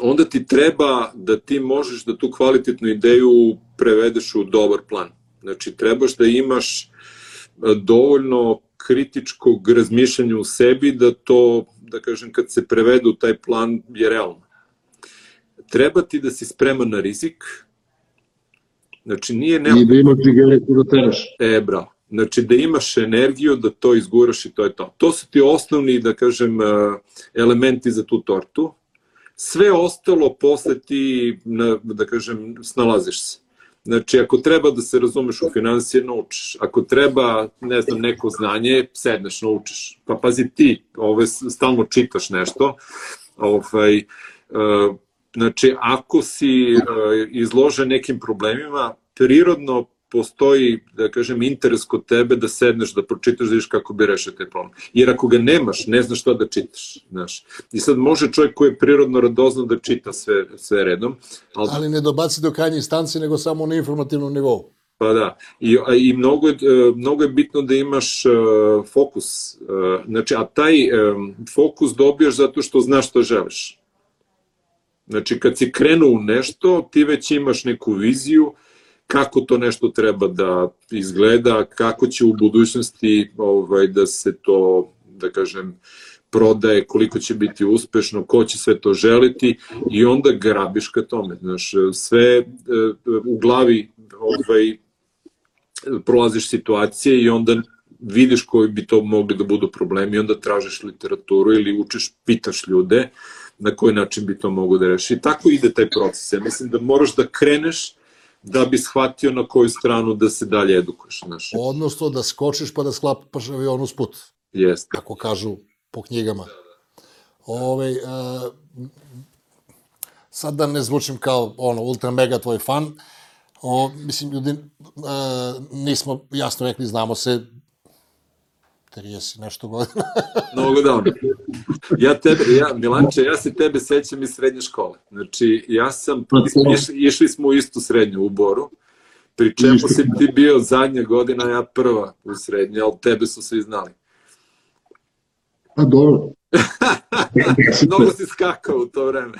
Onda ti treba da ti možeš da tu kvalitetnu ideju prevedeš u dobar plan. Znači, trebaš da imaš dovoljno kritičkog razmišljanja u sebi da to, da kažem, kad se prevede u taj plan je realno. Treba ti da si spreman na rizik, znači nije ne... I da imaš cigaretu da teraš. E, bravo. Znači da imaš energiju da to izguraš i to je to. To su ti osnovni, da kažem, elementi za tu tortu. Sve ostalo posle ti, da kažem, snalaziš se. Znači, ako treba da se razumeš u financije, naučiš. Ako treba, ne znam, neko znanje, sedneš, naučiš. Pa pazi ti, ove, stalno čitaš nešto. Ovaj, uh, znači, ako si uh, izložen nekim problemima, prirodno postoji, da kažem, interes kod tebe da sedneš, da pročitaš, da vidiš kako bi rešio taj problem. Jer ako ga nemaš, ne znaš šta da čitaš. Znaš. I sad može čovjek koji je prirodno radozno da čita sve, sve redom. Ali, ali ne dobaci do krajnje instancije, nego samo na informativnom nivou. Pa da, i, i mnogo, je, mnogo je bitno da imaš uh, fokus. Uh, znači, a taj um, fokus dobijaš zato što znaš što želiš. Znači, kad si krenuo u nešto, ti već imaš neku viziju, kako to nešto treba da izgleda, kako će u budućnosti ovaj, da se to, da kažem, prodaje, koliko će biti uspešno, ko će sve to želiti i onda grabiš ka tome. Znaš, sve e, u glavi ovaj, prolaziš situacije i onda vidiš koji bi to mogli da budu problemi i onda tražiš literaturu ili učiš, pitaš ljude na koji način bi to mogo da reši. I tako ide taj proces. Ja mislim da moraš da kreneš da bi shvatio na koju stranu da se dalje edukuješ. Znaš. Odnosno da skočiš pa da sklapaš avion uz put. Jeste. Kako kažu po knjigama. Ove, ovaj, uh, sad da ne zvučim kao ono, ultra mega tvoj fan, o, mislim, ljudi, uh, nismo jasno rekli, znamo se 30 nešto godina. Mnogo davno. Ja tebe, ja, Milanče, ja se tebe sećam iz srednje škole. Znači, ja sam, išli, išli smo u istu srednju u Boru, pri čemu si ti bio zadnja godina, ja prva u srednje, ali tebe su svi znali. Pa dobro. Mnogo si skakao u to vreme.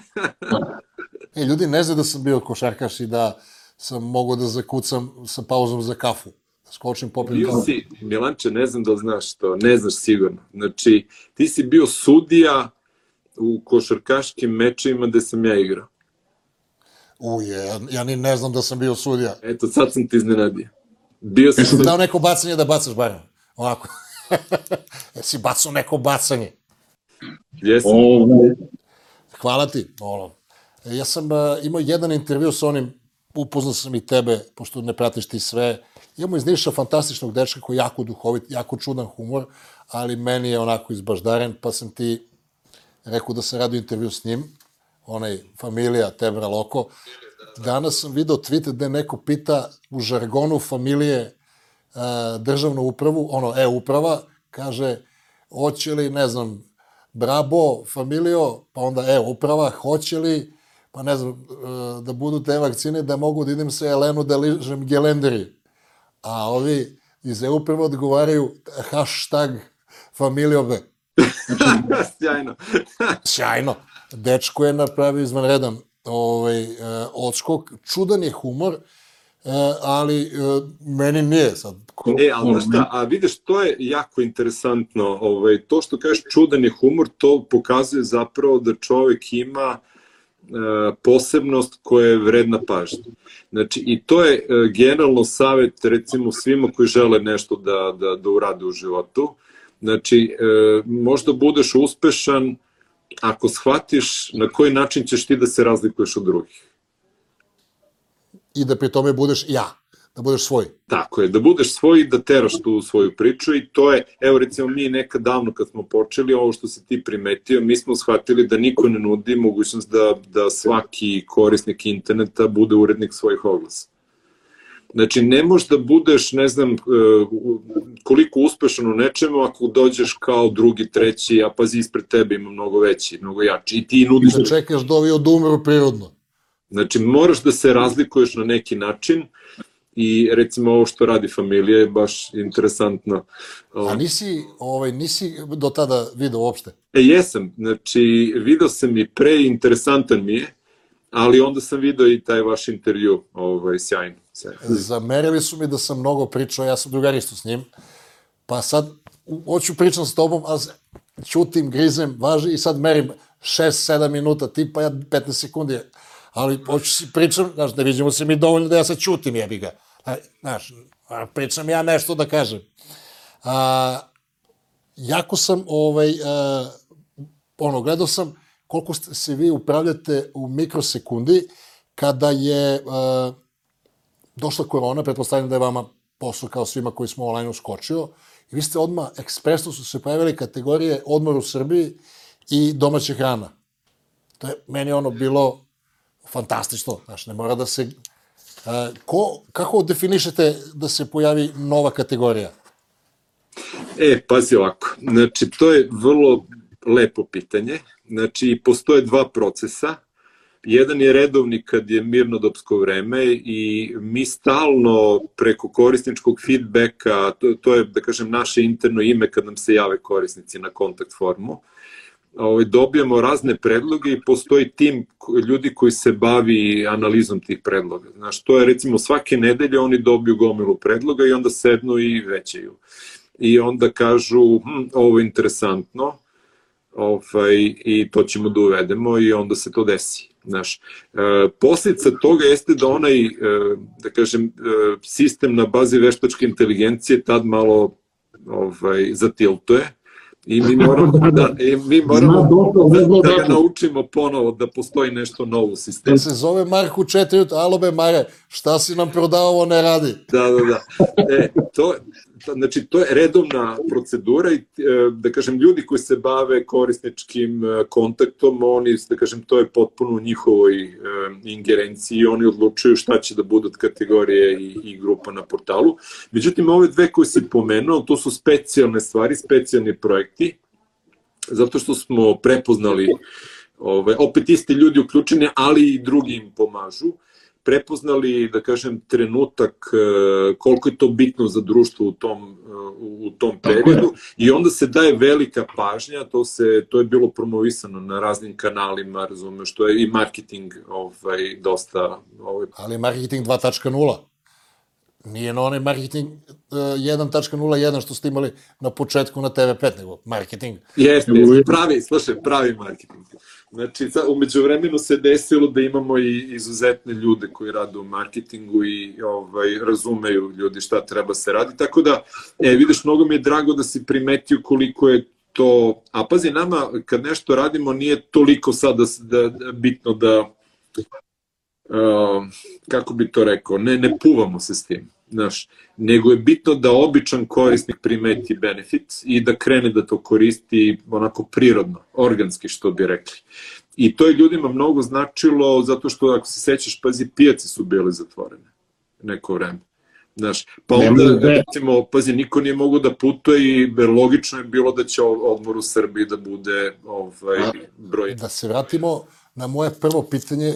e, ljudi ne znaju da sam bio košarkaš i da sam mogao da zakucam sa pauzom za kafu skočim popijem bio si, Milanče, ne znam da znaš to, ne znaš sigurno. Znači, ti si bio sudija u košarkaškim mečima gde sam ja igrao. Uje, ja, ni ne znam da sam bio sudija. Eto, sad sam ti iznenadio. Bio sam... Jesi dao neko bacanje da bacaš barem? Ovako. Jesi bacao neko bacanje? Jesam. Hvala ti. Ono. Ja sam uh, imao jedan intervju sa onim, upoznao sam i tebe, pošto ne pratiš ti sve, Imamo iz Niša fantastičnog dečka koji je jako duhovit, jako čudan humor, ali meni je onako izbaždaren, pa sam ti rekao da sam radio intervju s njim, onaj familija Tebra Loko. Danas sam video tweet gde neko pita u žargonu familije uh, državnu upravu, ono e-uprava, kaže, hoće li, ne znam, Brabo, familijo, pa onda e-uprava, hoće li, pa ne znam, uh, da budu te vakcine, da mogu da idem sa Elenu da ližem gelenderi a ovi iz EU prvo odgovaraju hashtag familijobe. Sjajno. Sjajno. Dečko je napravio izvanredan ovaj, uh, odskok. Čudan je humor, uh, ali uh, meni nije sad. E, ali znaš šta, a vidiš, to je jako interesantno. Ovaj, to što kažeš čudan je humor, to pokazuje zapravo da čovek ima E, posebnost koja je vredna pažnje. Znači, i to je e, generalno savet, recimo, svima koji žele nešto da, da, da urade u životu. Znači, e, možda budeš uspešan ako shvatiš na koji način ćeš ti da se razlikuješ od drugih. I da pri tome budeš ja. Da budeš svoj. Tako je, da budeš svoj i da teraš tu svoju priču i to je, evo recimo mi nekad davno kad smo počeli, ovo što si ti primetio, mi smo shvatili da niko ne nudi mogućnost da, da svaki korisnik interneta bude urednik svojih oglasa. Znači, ne možeš da budeš, ne znam, e, koliko uspešan u nečemu ako dođeš kao drugi, treći, a pazi ispred tebe ima mnogo veći, mnogo jači. I ti nudiš... Da čekaš da ovi odumru prirodno. Znači, moraš da se razlikuješ na neki način i recimo ovo što radi familija je baš interesantno. A nisi, ovaj, nisi do tada video uopšte? E, jesam. Znači, video sam i pre, interesantan mi je, ali onda sam video i taj vaš intervju, ovaj, sjajno. sjajno. Zamerili su mi da sam mnogo pričao, ja sam drugaristo s njim, pa sad hoću pričam s tobom, a čutim, grizem, važi i sad merim 6-7 minuta, tipa ja 15 sekundi, ali hoću pričam, znaš, ne vidimo se mi dovoljno da ja sad čutim, jebi ga. Znaš, pričam ja nešto da kažem. A, jako sam, ovaj, a, ono, gledao sam koliko se vi upravljate u mikrosekundi kada je a, došla korona, pretpostavljam da je vama posao kao svima koji smo online uskočio, i vi ste odmah, ekspresno su se pojavili kategorije odmor u Srbiji i domaća hrana. To je meni ono bilo fantastično, znaš, ne mora da se... A, ko, kako definišete da se pojavi nova kategorija? E, pazi ovako, znači to je vrlo lepo pitanje, znači postoje dva procesa, jedan je redovni kad je mirnodopsko vreme i mi stalno preko korisničkog feedbacka, to, to je da kažem naše interno ime kad nam se jave korisnici na kontakt formu, ovaj, dobijamo razne predloge i postoji tim ljudi koji se bavi analizom tih predloga. Znaš, to je recimo svake nedelje oni dobiju gomilu predloga i onda sednu i većaju. I onda kažu, hm, ovo je interesantno, ovaj, i to ćemo da uvedemo i onda se to desi. Znaš, e, posljedica toga jeste da onaj, e, da kažem, e, sistem na bazi veštačke inteligencije tad malo ovaj, zatiltuje, I mi moramo da, da, i mi moramo da, da ga naučimo ponovo da postoji nešto novo u sistemu. Da se zove Marku 4, alobe Mare, šta si nam prodao, ovo ne radi. Da, da, da. E, to, znači, to je redovna procedura i, e, da kažem, ljudi koji se bave korisničkim e, kontaktom, oni, da kažem, to je potpuno u njihovoj e, ingerenciji i oni odlučuju šta će da budu kategorije i, i grupa na portalu. Međutim, ove dve koje si pomenuo, to su specijalne stvari, specijalni projekti, zato što smo prepoznali ove, opet isti ljudi uključeni, ali i drugi im pomažu. Uh, prepoznali, da kažem, trenutak e, koliko je to bitno za društvo u tom, e, u tom periodu i onda se daje velika pažnja, to, se, to je bilo promovisano na raznim kanalima, razumeš, što je i marketing ovaj, dosta... Ovaj... Ali marketing 2.0 nije na onaj marketing uh, 1.01 što ste imali na početku na TV5, nego marketing. Jeste, pravi, slušaj, pravi marketing. Znači, umeđu vremenu se desilo da imamo i izuzetne ljude koji rade u marketingu i ovaj, razumeju ljudi šta treba se radi. Tako da, e, vidiš, mnogo mi je drago da si primetio koliko je to, a pazi, nama kad nešto radimo nije toliko sad da, da, da bitno da, uh, kako bi to rekao, ne, ne puvamo se s tim znaš, nego je bitno da običan korisnik primeti benefit i da krene da to koristi onako prirodno, organski što bi rekli. I to je ljudima mnogo značilo zato što ako se sećaš, pazi, pijace su bile zatvorene neko vreme. Znaš, pa onda, recimo, pazi, niko nije mogu da putuje i logično je bilo da će odmor u Srbiji da bude ovaj, broj. Da se vratimo na moje prvo pitanje,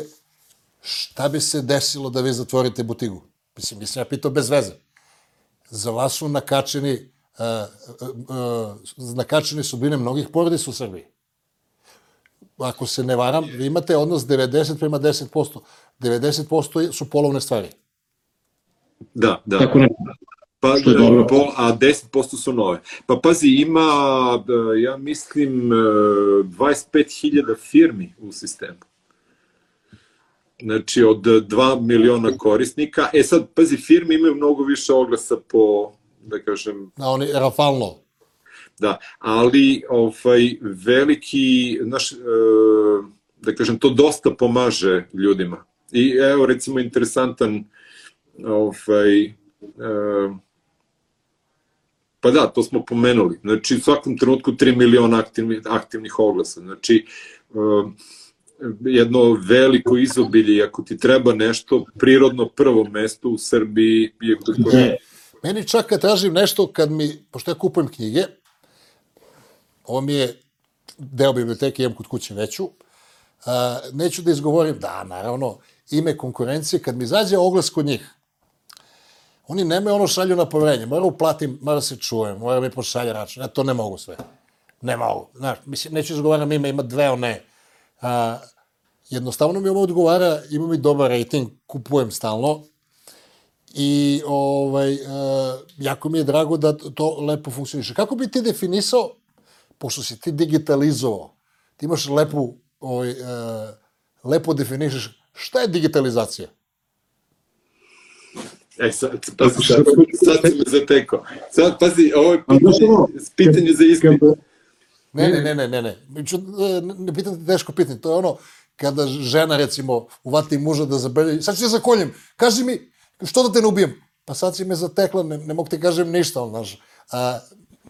šta bi se desilo da vi zatvorite butigu? Mislim, mislim, ja pitao bez veze. Za vas su nakačeni, uh, uh, nakačeni su bile mnogih porodica u Srbiji. Ako se ne varam, vi imate odnos 90 prema 10%. 90% su polovne stvari. Da, da. Tako ne. Pa, da, po, a 10% su nove. Pa pazi, ima, ja mislim, 25.000 firmi u sistemu znači od 2 miliona korisnika. E sad, pazi, firme imaju mnogo više oglasa po, da kažem... Da, oni rafalno. Da, ali ovaj, veliki, naš, e, da kažem, to dosta pomaže ljudima. I evo, recimo, interesantan ovaj, e, pa da, to smo pomenuli. Znači, u svakom trenutku 3 miliona aktivnih, aktivnih oglasa. Znači, e, jedno veliko izobilje, ako ti treba nešto, prirodno prvo mesto u Srbiji je kupovina. Meni čak kad tražim nešto, kad mi, pošto ja kupujem knjige, ovo mi je deo biblioteke, imam kod kuće veću, a, neću da izgovorim, da, naravno, ime konkurencije, kad mi zađe oglas kod njih, oni nemaju ono šalju na poverenje, moram uplatim, mora se čujem, mora mi pošalje račun, ja to ne mogu sve. Ne mogu, znaš, mislim, neću izgovaram ime, ima dve one, a, jednostavno mi ovo odgovara, ima mi dobar rating, kupujem stalno, i ovaj, uh, jako mi je drago da to lepo funkcioniše. Kako bi ti definisao, pošto si ti digitalizovao, ti imaš lepu, ovaj, uh, lepo definišeš, šta je digitalizacija? E, sad, pazi, sad, sad si me zatekao. Sad, pazi, ovo je pitanje, pitanje za ispit. Ne, ne, ne, ne, ne, ne. Ne, ne pitam te teško pitanje. To je ono, kada žena, recimo, uvati muža da zabelji, sad ću te zakoljem, kaži mi, što da te ne ubijem? Pa sad si me zatekla, ne, ne mogu ti kažem ništa, on, znaš. A,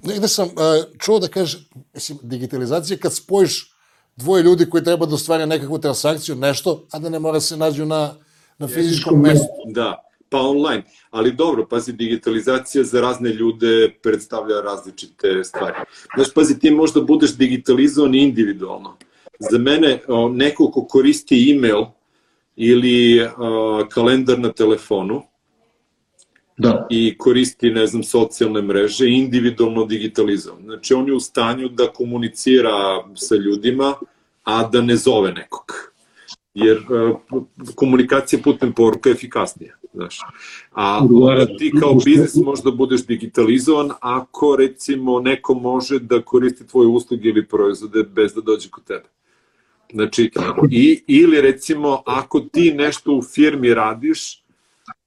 negde sam a, čuo da kaže, mislim, digitalizacija kad spojiš dvoje ljudi koji treba da ostvare nekakvu transakciju, nešto, a da ne mora se nađu na, na fizičkom mestu. Da, pa online. Ali dobro, pazi, digitalizacija za razne ljude predstavlja različite stvari. Znaš, pazi, ti možda budeš digitalizovan individualno. Za mene, neko ko koristi e-mail ili uh, kalendar na telefonu Da. i koristi, ne znam, socijalne mreže, individualno digitalizovan. Znači, on je u stanju da komunicira sa ljudima, a da ne zove nekog. Jer komunikacija putem poruka je efikasnija. Znaš. A onda ti kao biznis možda budeš digitalizovan ako, recimo, neko može da koristi tvoje usluge ili proizvode bez da dođe kod tebe. Znači, i, ili recimo, ako ti nešto u firmi radiš,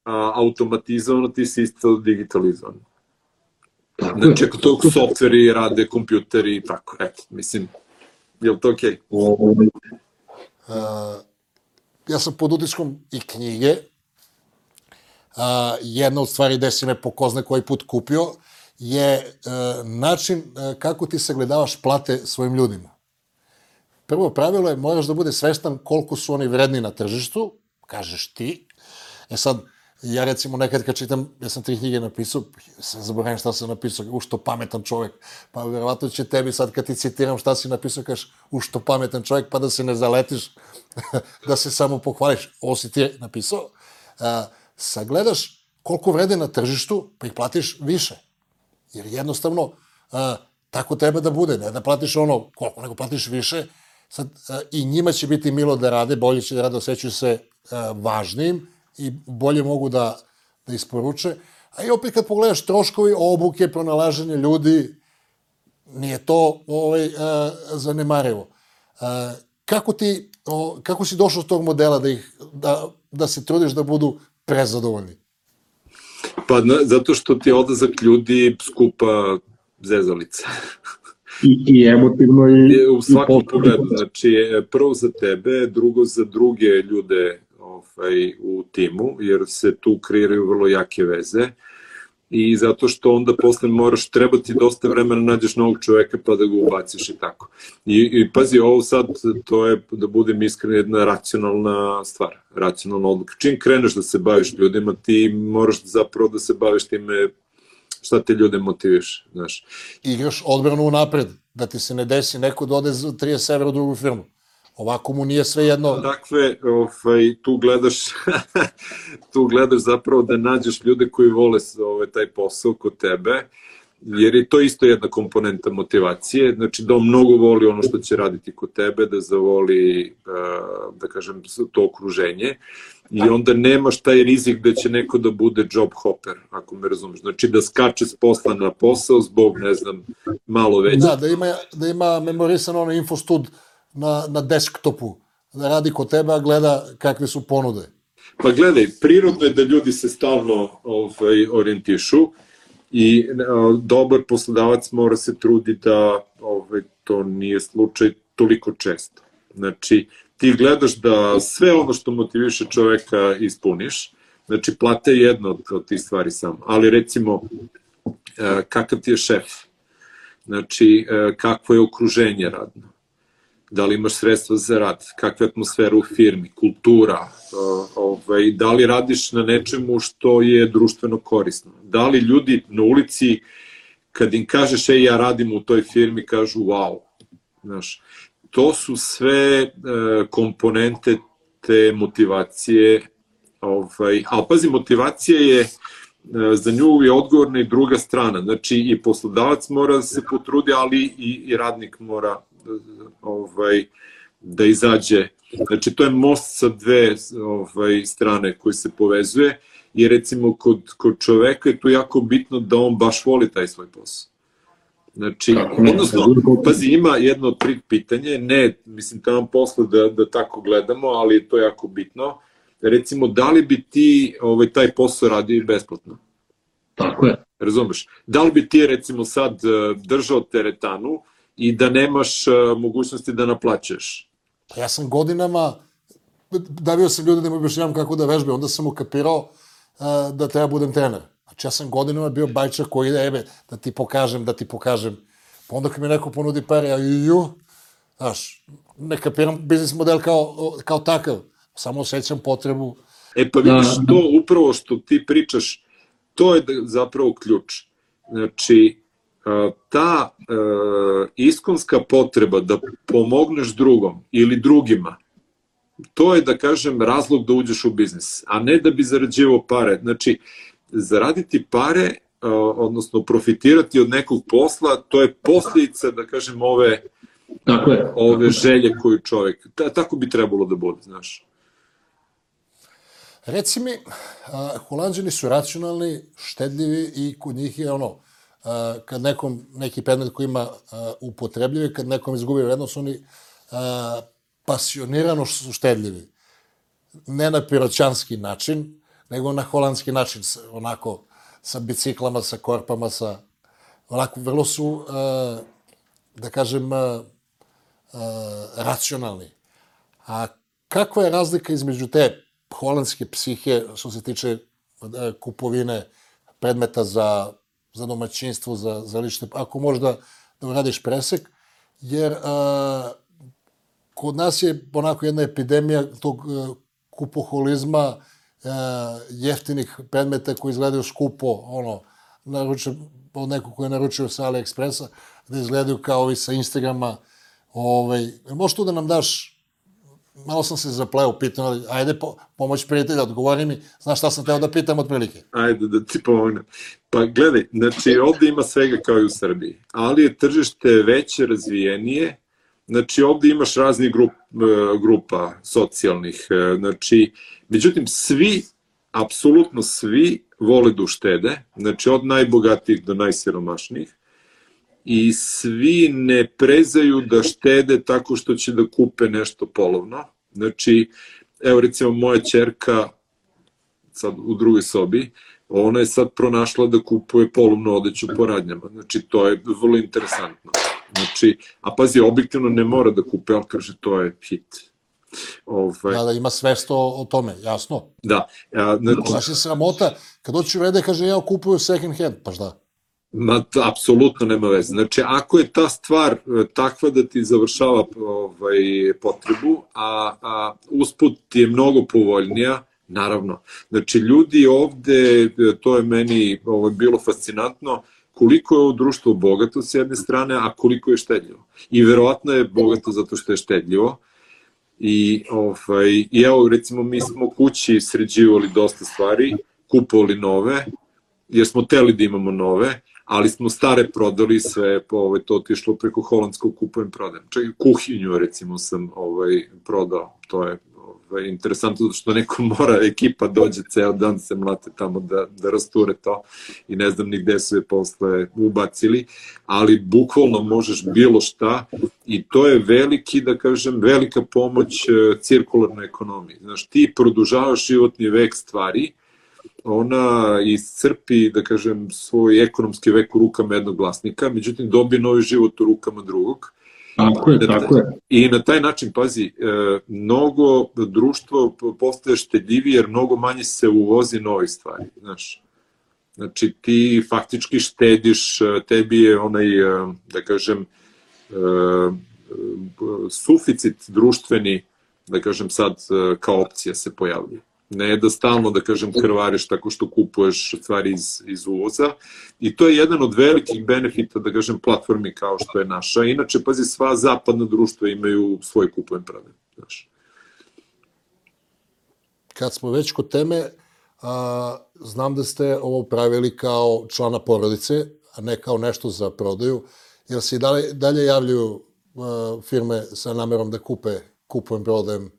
a, automatizovano ti si isto digitalizovan. Znači, ako to softveri rade, kompjuteri i tako, eto, mislim, je li to okej? Okay? Uh, ja sam pod utiskom i knjige. Uh, jedna od stvari gde si me po ko zna koji put kupio je uh, način uh, kako ti sagledavaš plate svojim ljudima. Prvo pravilo je moraš da bude svestan koliko su oni vredni na tržištu, kažeš ti. E sad, ja recimo nekad kad čitam, ja sam tri knjige napisao, sam zaboravim šta sam napisao, u što pametan čovjek, pa verovatno će tebi sad kad ti citiram šta si napisao, kažeš u što pametan čovjek, pa da se ne zaletiš, da se samo pohvališ, ovo si ti napisao, a, sagledaš koliko vrede na tržištu, pa ih platiš više. Jer jednostavno, a, tako treba da bude, ne da platiš ono koliko, nego platiš više, sad a, i njima će biti milo da rade, bolje će da rade, osjećaju se a, važnim, i bolje mogu da, da isporuče. A i opet kad pogledaš troškovi obuke, pronalaženje ljudi, nije to ovaj, a, zanemarivo. A, kako, ti, o, kako si došao do tog modela da, ih, da, da se trudiš da budu prezadovoljni? Pa na, zato što ti je odlazak ljudi skupa zezalice. I, i emotivno i... U svakom pogledu, znači prvo za tebe, drugo za druge ljude ovaj, u timu, jer se tu kreiraju vrlo jake veze i zato što onda posle moraš, treba ti dosta vremena nađeš novog čoveka pa da ga ubaciš i tako. I, i pazi, ovo sad, to je, da budem iskren, jedna racionalna stvar, racionalna odluka. Čim kreneš da se baviš ljudima, ti moraš zapravo da se baviš time šta te ljude motiviš, znaš. Igraš odbranu napred, da ti se ne desi neko da ode za 30 evra u drugu firmu. Ovako mu nije sve jedno... Dakle, ovaj, tu gledaš tu gledaš zapravo da nađeš ljude koji vole ovaj, taj posao kod tebe, jer je to isto jedna komponenta motivacije, znači da on mnogo voli ono što će raditi kod tebe, da zavoli, eh, da kažem, to okruženje i onda nemaš taj rizik da će neko da bude job hopper, ako me razumeš. Znači da skače s posla na posao zbog, ne znam, malo veće. Da, da ima, da ima memorisan ono infostud na, na desktopu, da radi kod tebe, a gleda kakve su ponude. Pa gledaj, prirodno je da ljudi se stalno ovaj, orijentišu i a, dobar poslodavac mora se trudi da ovaj, to nije slučaj toliko često. Znači, ti gledaš da sve ono što motiviše čoveka ispuniš, Znači, plata je jedna od, od tih stvari samo. Ali recimo, e, kakav ti je šef? Znači, e, kakvo je okruženje radno? Da li imaš sredstva za rad? Kakva je atmosfera u firmi? Kultura? E, ovaj, da li radiš na nečemu što je društveno korisno? Da li ljudi na ulici, kad im kažeš, ej, ja radim u toj firmi, kažu, wow. Znaš, to su sve komponente te motivacije Ovaj, ali pazi, motivacija je, e, za nju je odgovorna i druga strana. Znači i poslodavac mora da se potrudi, ali i, i radnik mora ovaj, da izađe. Znači to je most sa dve ovaj, strane koji se povezuje i recimo kod, kod čoveka je to jako bitno da on baš voli taj svoj posao. Znači, odnosno, pazi, ima jedno od tri pitanje, ne, mislim, tamo posle da, da tako gledamo, ali to je jako bitno recimo, da li bi ti ovaj, taj posao radio besplatno? Tako je. Razumeš? Da li bi ti, recimo, sad e, držao teretanu i da nemaš e, mogućnosti da naplaćaš? Pa ja sam godinama, davio sam ljude da mi objašnjavam kako da vežbe, onda sam ukapirao uh, da treba budem trener. Znači ja sam godinama bio bajčar koji ide, ebe, da ti pokažem, da ti pokažem. Pa onda kad mi neko ponudi pare, ja ju, znaš, ne kapiram biznis model kao, kao takav samo osjećam potrebu. E pa vidiš, da. to upravo što ti pričaš, to je zapravo ključ. Znači, ta iskonska potreba da pomogneš drugom ili drugima, to je, da kažem, razlog da uđeš u biznis, a ne da bi zarađivao pare. Znači, zaraditi pare, odnosno profitirati od nekog posla, to je posljedica, da kažem, ove, Tako je. ove želje koju čovek, tako bi trebalo da bude, znaš. Reci mi, a, holandžani su racionalni, štedljivi i kod njih je ono, kad nekom, neki predmet koji ima upotrebljivi, kad nekom izgubi vrednost, oni pasionirano su štedljivi. Ne na piroćanski način, nego na holandski način, onako, sa biciklama, sa korpama, sa, onako, vrlo su, da kažem, racionalni. A kakva je razlika između te holandske psihe što se tiče kupovine predmeta za, za domaćinstvo, za, za lične, ako možda da uradiš presek, jer a, kod nas je onako jedna epidemija tog a, e, kupoholizma, a, jeftinih predmeta koji izgledaju skupo, ono, naručio, od nekog koji je naručio sa AliExpressa, da izgledaju kao ovi sa Instagrama, ovaj, možeš tu da nam daš malo sam se zapleo, pitam, ajde po, pomoć prijatelja, odgovori mi, znaš šta sam teo da pitam otprilike? Ajde da ti pomognem. Pa gledaj, znači ovde ima svega kao i u Srbiji, ali je tržište veće, razvijenije, znači ovde imaš raznih grup, e, grupa socijalnih, e, znači, međutim, svi, apsolutno svi vole da uštede, znači od najbogatijih do najsiromašnijih, i svi ne prezaju da štede tako što će da kupe nešto polovno. Znači, evo recimo moja čerka sad u drugoj sobi, ona je sad pronašla da kupuje polovnu odeću po radnjama. Znači, to je vrlo interesantno. Znači, a pazi, objektivno ne mora da kupe, ali kaže, to je hit. Ovaj... Da, da, ima svest o, o tome, jasno. Da. A, znači... Znaš je sramota, kad doći u rede, kaže, ja kupuju second hand, pa šta? Ma, apsolutno nema veze. Znači, ako je ta stvar e, takva da ti završava ovaj, potrebu, a, a usput ti je mnogo povoljnija, naravno. Znači, ljudi ovde, e, to je meni ovaj, bilo fascinantno, koliko je ovo društvo bogato s jedne strane, a koliko je štedljivo. I verovatno je bogato zato što je štedljivo. I, ovaj, i evo, recimo, mi smo kući sređivali dosta stvari, kupovali nove, jer smo teli da imamo nove, ali smo stare prodali sve, ovaj, to otišlo preko holandskog kupujem prodajem. Čak i kuhinju recimo sam ovaj, prodao, to je ovaj, interesantno zato što neko mora, ekipa dođe ceo dan se mlate tamo da, da rasture to i ne znam ni gde su je posle ubacili, ali bukvalno možeš bilo šta i to je veliki, da kažem, velika pomoć e, cirkularnoj ekonomiji. Znaš, ti produžavaš životni vek stvari, ona iscrpi, da kažem, svoj ekonomski vek u rukama jednog vlasnika, međutim dobije novi život u rukama drugog Tako je, tako je. I na taj način, pazi, e, mnogo društvo postaje štedljivije jer mnogo manje se uvozi novih stvari, znaš. Znači, ti faktički štediš, e, tebi je onaj, e, da kažem, suficit društveni, da kažem sad, kao opcija se pojavljuje. Ne da stalno, da kažem, krvariš tako što kupuješ stvari iz, iz uvoza. I to je jedan od velikih benefita, da kažem, platformi kao što je naša. Inače, pazi, sva zapadna društva imaju svoj kupujem pravi. Znaš. Kad smo već kod teme, a, znam da ste ovo pravili kao člana porodice, a ne kao nešto za prodaju. Jel se i dalje, dalje javljaju a, firme sa namerom da kupe, kupujem, prodajem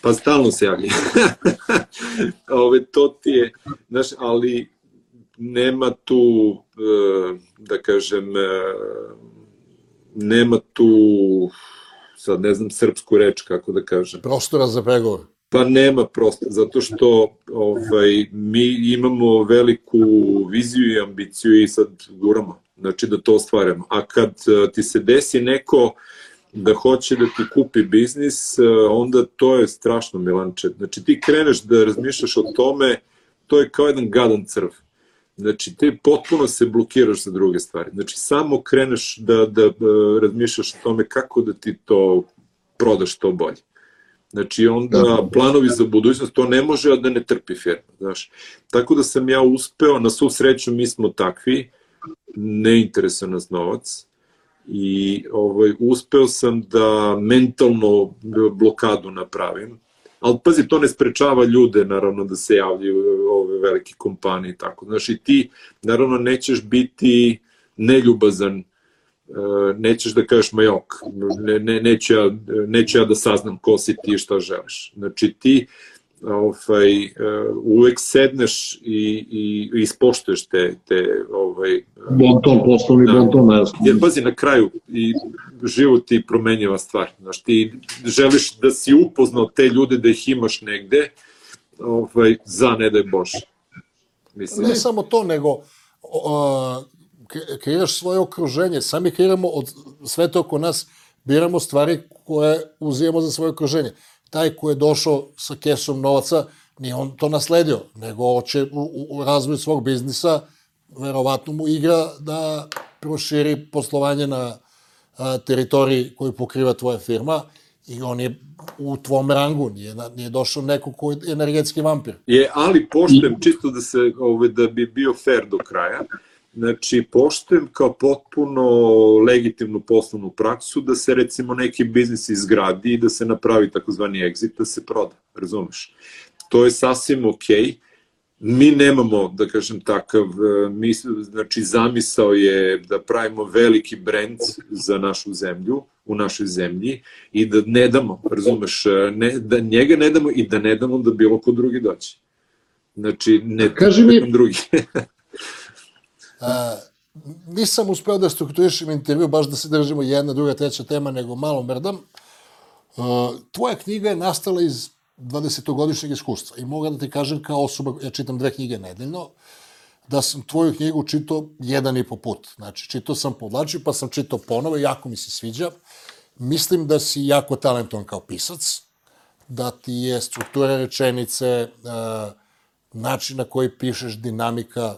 Pa stalno se javlja. Ove, to ti je, znaš, ali nema tu, e, da kažem, e, nema tu, sad ne znam srpsku reč, kako da kažem. Prostora za pregovor. Pa nema prostora, zato što ovaj, mi imamo veliku viziju i ambiciju i sad guramo, znači da to ostvaramo. A kad e, ti se desi neko uh, da hoće da ti kupi biznis, e, onda to je strašno milanče. Znači ti kreneš da razmišljaš o tome, to je kao jedan gadan crv. Znači ti potpuno se blokiraš za druge stvari. Znači samo kreneš da, da, da razmišljaš o tome kako da ti to prodaš to bolje. Znači onda da. planovi za budućnost, to ne može da ne trpi firma, znaš. Tako da sam ja uspeo, na svu sreću mi smo takvi, ne interesuje nas novac, i ovaj, uspeo sam da mentalno blokadu napravim. Ali pazi, to ne sprečava ljude, naravno, da se javljaju ove velike kompanije i tako. Znaš, i ti, naravno, nećeš biti neljubazan, e, nećeš da kažeš, ma jok, ne, ne, neću, ja, neću ja da saznam ko si ti i šta želiš. Znači, ti ovaj, uh, uvek sedneš i, i, i ispoštuješ te, te ovaj, bonton, poslovni da, bonton, jasno. Jer pazi, na kraju i život ti promenjiva stvar. Znaš, ti želiš da si upoznao te ljude, da ih imaš negde, ovaj, za ne daj Bože. Mislim. Ne samo to, nego uh, kreiraš svoje okruženje. Sami kreiramo od sveta oko nas, biramo stvari koje uzijemo za svoje okruženje taj ko je došao sa kesom novaca, nije on to nasledio, nego hoće u, u razvoju svog biznisa, verovatno mu igra da proširi poslovanje na a, teritoriji koju pokriva tvoja firma i on je u tvom rangu, nije, nije došao neko ko je energetski vampir. Je, ali poštem, čisto da se, ove, da bi bio fair do kraja, Znači, poštujem kao potpuno legitimnu poslovnu praksu da se recimo neki biznis izgradi i da se napravi takozvani exit, da se proda, razumeš? To je sasvim okej. Okay. Mi nemamo, da kažem takav, e, mi, znači zamisao je da pravimo veliki brend za našu zemlju, u našoj zemlji i da ne damo, razumeš, e, ne, da njega ne damo i da ne damo da bilo ko drugi dođe. Znači, ne Kaži mi, drugi. Nisam uspeo da strukturišem intervju, baš da se držimo jedna, druga, treća tema, nego malo mrdam. A, tvoja knjiga je nastala iz 20-godišnjeg iskustva i mogu da ti kažem kao osoba, ja čitam dve knjige nedeljno, da sam tvoju knjigu čitao jedan i po put. Znači, čitao sam podlačio, pa sam čitao ponovo, jako mi se sviđa. Mislim da si jako talentovan kao pisac, da ti je struktura rečenice, način na koji pišeš, dinamika,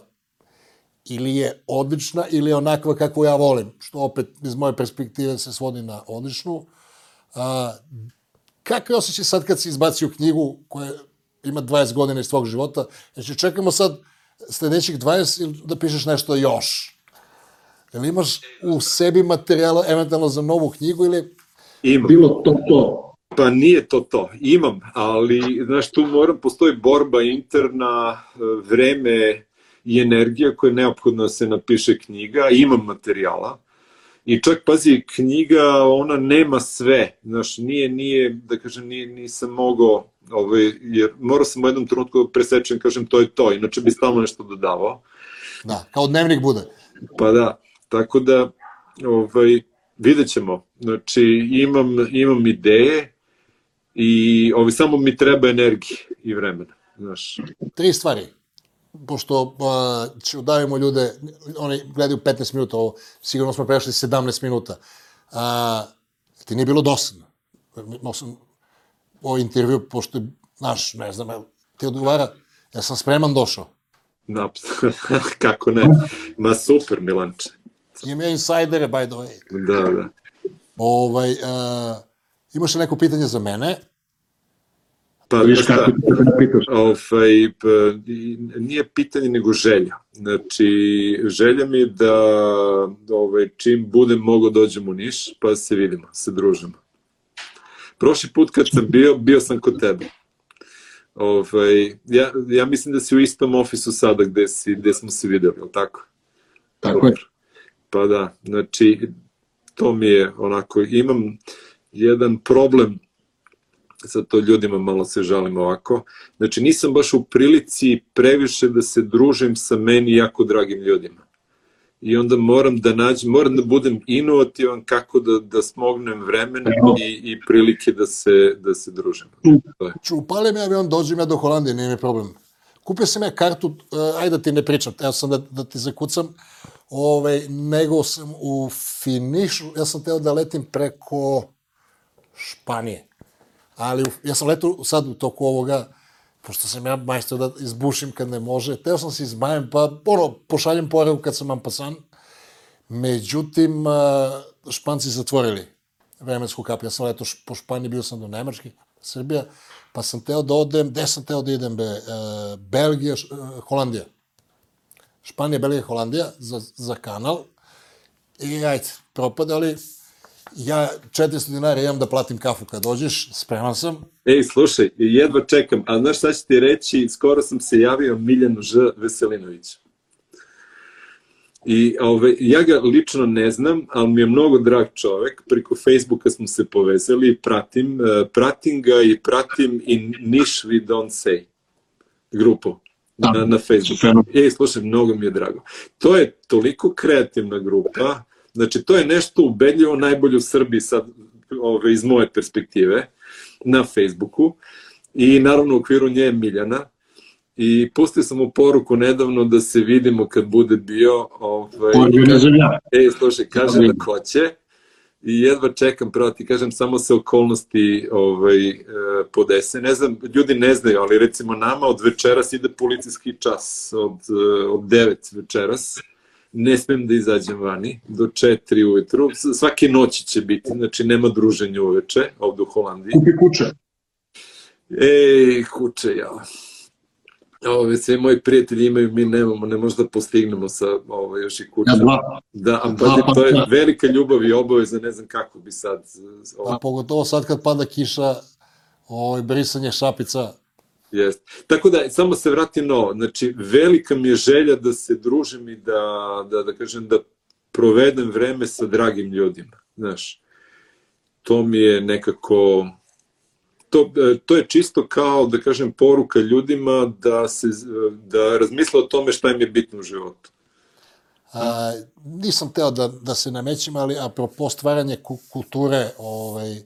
ili je odlična ili je onakva kako ja volim, što opet iz moje perspektive se svodi na odličnu. A, kakav je osjećaj sad kad si izbacio knjigu koja ima 20 godina iz tvog života? Znači, čekamo sad sledećih 20 ili da pišeš nešto još? Jel imaš u sebi materijala eventualno za novu knjigu ili... Ima. Bilo to to. Pa nije to to. Imam, ali, znaš, tu moram, postoji borba interna, vreme, i energija koja je neophodna da se napiše knjiga, imam materijala, I čak, pazi, knjiga, ona nema sve, znaš, nije, nije, da kažem, nije, nisam mogao, ovaj, jer morao sam u jednom trenutku da presečem, kažem, to je to, inače bi stalno nešto dodavao. Da, kao dnevnik bude. Pa da, tako da, ovaj, vidjet ćemo. Znači, imam, imam ideje i ovaj, samo mi treba energije i vremena. Znaš. Tri stvari pošto a, će udavimo ljude, oni gledaju 15 minuta, ovo, sigurno smo prešli 17 minuta. A, ti nije bilo dosadno. Imao sam o intervju, pošto je naš, ne znam, ti odgovara, ja sam spreman došao. Da, kako ne. Ma super, Milanče. Imam ja insajdere, by the way. Da, da. Ovaj, a, imaš li neko pitanje za mene? Pa, Viš šta, kako da pitaš. ovaj, pa, nije pitanje nego želja. Znači, želja mi je da ovaj, čim budem mogo dođem u Niš, pa se vidimo, se družimo. Prošli put kad sam bio, bio sam kod tebe. Ovaj, ja, ja mislim da si u istom ofisu sada gde, si, gde smo se videli, je li tako? Tako je. Pa da, znači, to mi je onako, imam jedan problem, sad to ljudima malo se žalim ovako, znači nisam baš u prilici previše da se družim sa meni jako dragim ljudima. I onda moram da nađem, moram da budem inovativan kako da, da smognem vremena i, i prilike da se, da se družim. Je. Ću upalim ja avion, dođem ja do Holandije, nije mi problem. Kupio sam ja kartu, uh, ajde da ti ne pričam, evo sam da, da ti zakucam, ovaj, nego sam u finišu, ja sam teo da letim preko Španije. Ali ja sam letao sad u toku ovoga, pošto sam ja majstor da izbušim kad ne može, teo sam se izbajem, pa ono, pošaljem porevu kad sam ampasan. Međutim, Španci zatvorili vremensku kapu. Ja sam letao š- po Španiji, bio sam do Nemačke, Srbija, pa sam teo da odem, gde sam teo da idem, be, uh, Belgija, š, uh, Holandija. Španija, Belgija, Holandija za, za kanal. I ajde, propade, ali ja 400 dinara imam da platim kafu kad dođeš, spreman sam. Ej, slušaj, jedva čekam, a znaš šta ću ti reći, skoro sam se javio Miljanu Ž. Veselinoviću. I ove, ja ga lično ne znam, ali mi je mnogo drag čovek, preko Facebooka smo se povezali, pratim, eh, pratim ga i pratim i Niš We Don't Say grupu Da, na, na Facebooku. Ej, slušaj, mnogo mi je drago. To je toliko kreativna grupa, znači to je nešto ubedljivo najbolje u Srbiji sad, ove, iz moje perspektive, na Facebooku i naravno u okviru nje je Miljana i pustio sam mu poruku nedavno da se vidimo kad bude bio ovaj, zemlja. Ej, slušaj, kaže da hoće i jedva čekam, pravo ti kažem, samo se okolnosti ovaj, e, podese. Ne znam, ljudi ne znaju, ali recimo nama od večeras ide policijski čas, od, e, od 9 večeras. Ne smem da izađem vani do 4 ujutru. S- Svake noći će biti, znači nema druženja uveče ovde u Holandiji. Kupi kuće. Ej, kuće, ja. Ove, sve moji prijatelji imaju, mi nemamo, ne možda postignemo sa ovo, još i kuće. Ja dva. Da, a Dva pazi, to je pa- velika ljubav i obaveza, ne znam kako bi sad... A Ovo, pogotovo sad kad pada kiša, ovaj, brisanje šapica, jest. Tako da, samo se vratim na ovo. Znači, velika mi je želja da se družim i da, da, da kažem, da provedem vreme sa dragim ljudima. Znaš, to mi je nekako... To, e, to je čisto kao, da kažem, poruka ljudima da, se, da razmisle o tome šta im je bitno u životu. A, nisam teo da, da se namećem, ali apropo stvaranje ku, kulture, ovaj,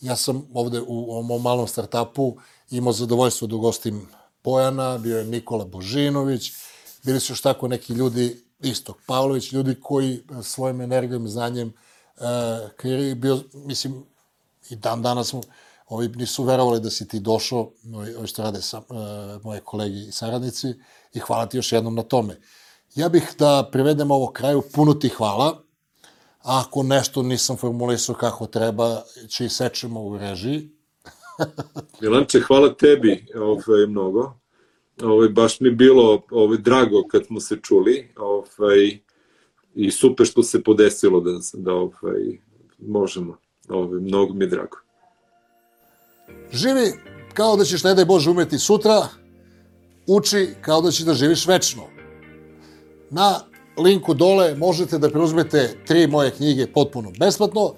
ja sam ovde u ovom malom startupu imao zadovoljstvo da ugostim Bojana, bio je Nikola Božinović, bili su još tako neki ljudi, Istok Pavlović, ljudi koji e, svojim energijom i znanjem uh, kreiraju, bio, mislim, i dan danas smo, ovi nisu verovali da si ti došao, ovi, što rade sa, uh, moje kolegi i saradnici, i hvala ti još jednom na tome. Ja bih da privedem ovo kraju, puno ti hvala. A ako nešto nisam formulisao kako treba, će i sečemo u režiji. Milanče, hvala tebi ovaj, mnogo. Ovaj, baš mi je bilo ovaj, drago kad smo se čuli ovaj, i super što se podesilo da, da ovaj, možemo. Ovaj, mnogo mi je drago. Živi kao da ćeš, ne daj Bože, umeti sutra, uči kao da ćeš da živiš večno. Na linku dole možete da preuzmete tri moje knjige potpuno besplatno.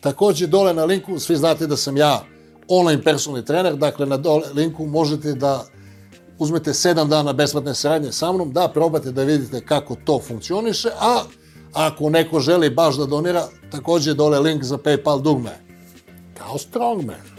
Takođe dole na linku, svi znate da sam ja online personalni trener, dakle na dole linku možete da uzmete 7 dana besplatne saradnje sa mnom, da probate da vidite kako to funkcioniše, a ako neko želi baš da donira, takođe dole link za PayPal dugme. Kao Strongman.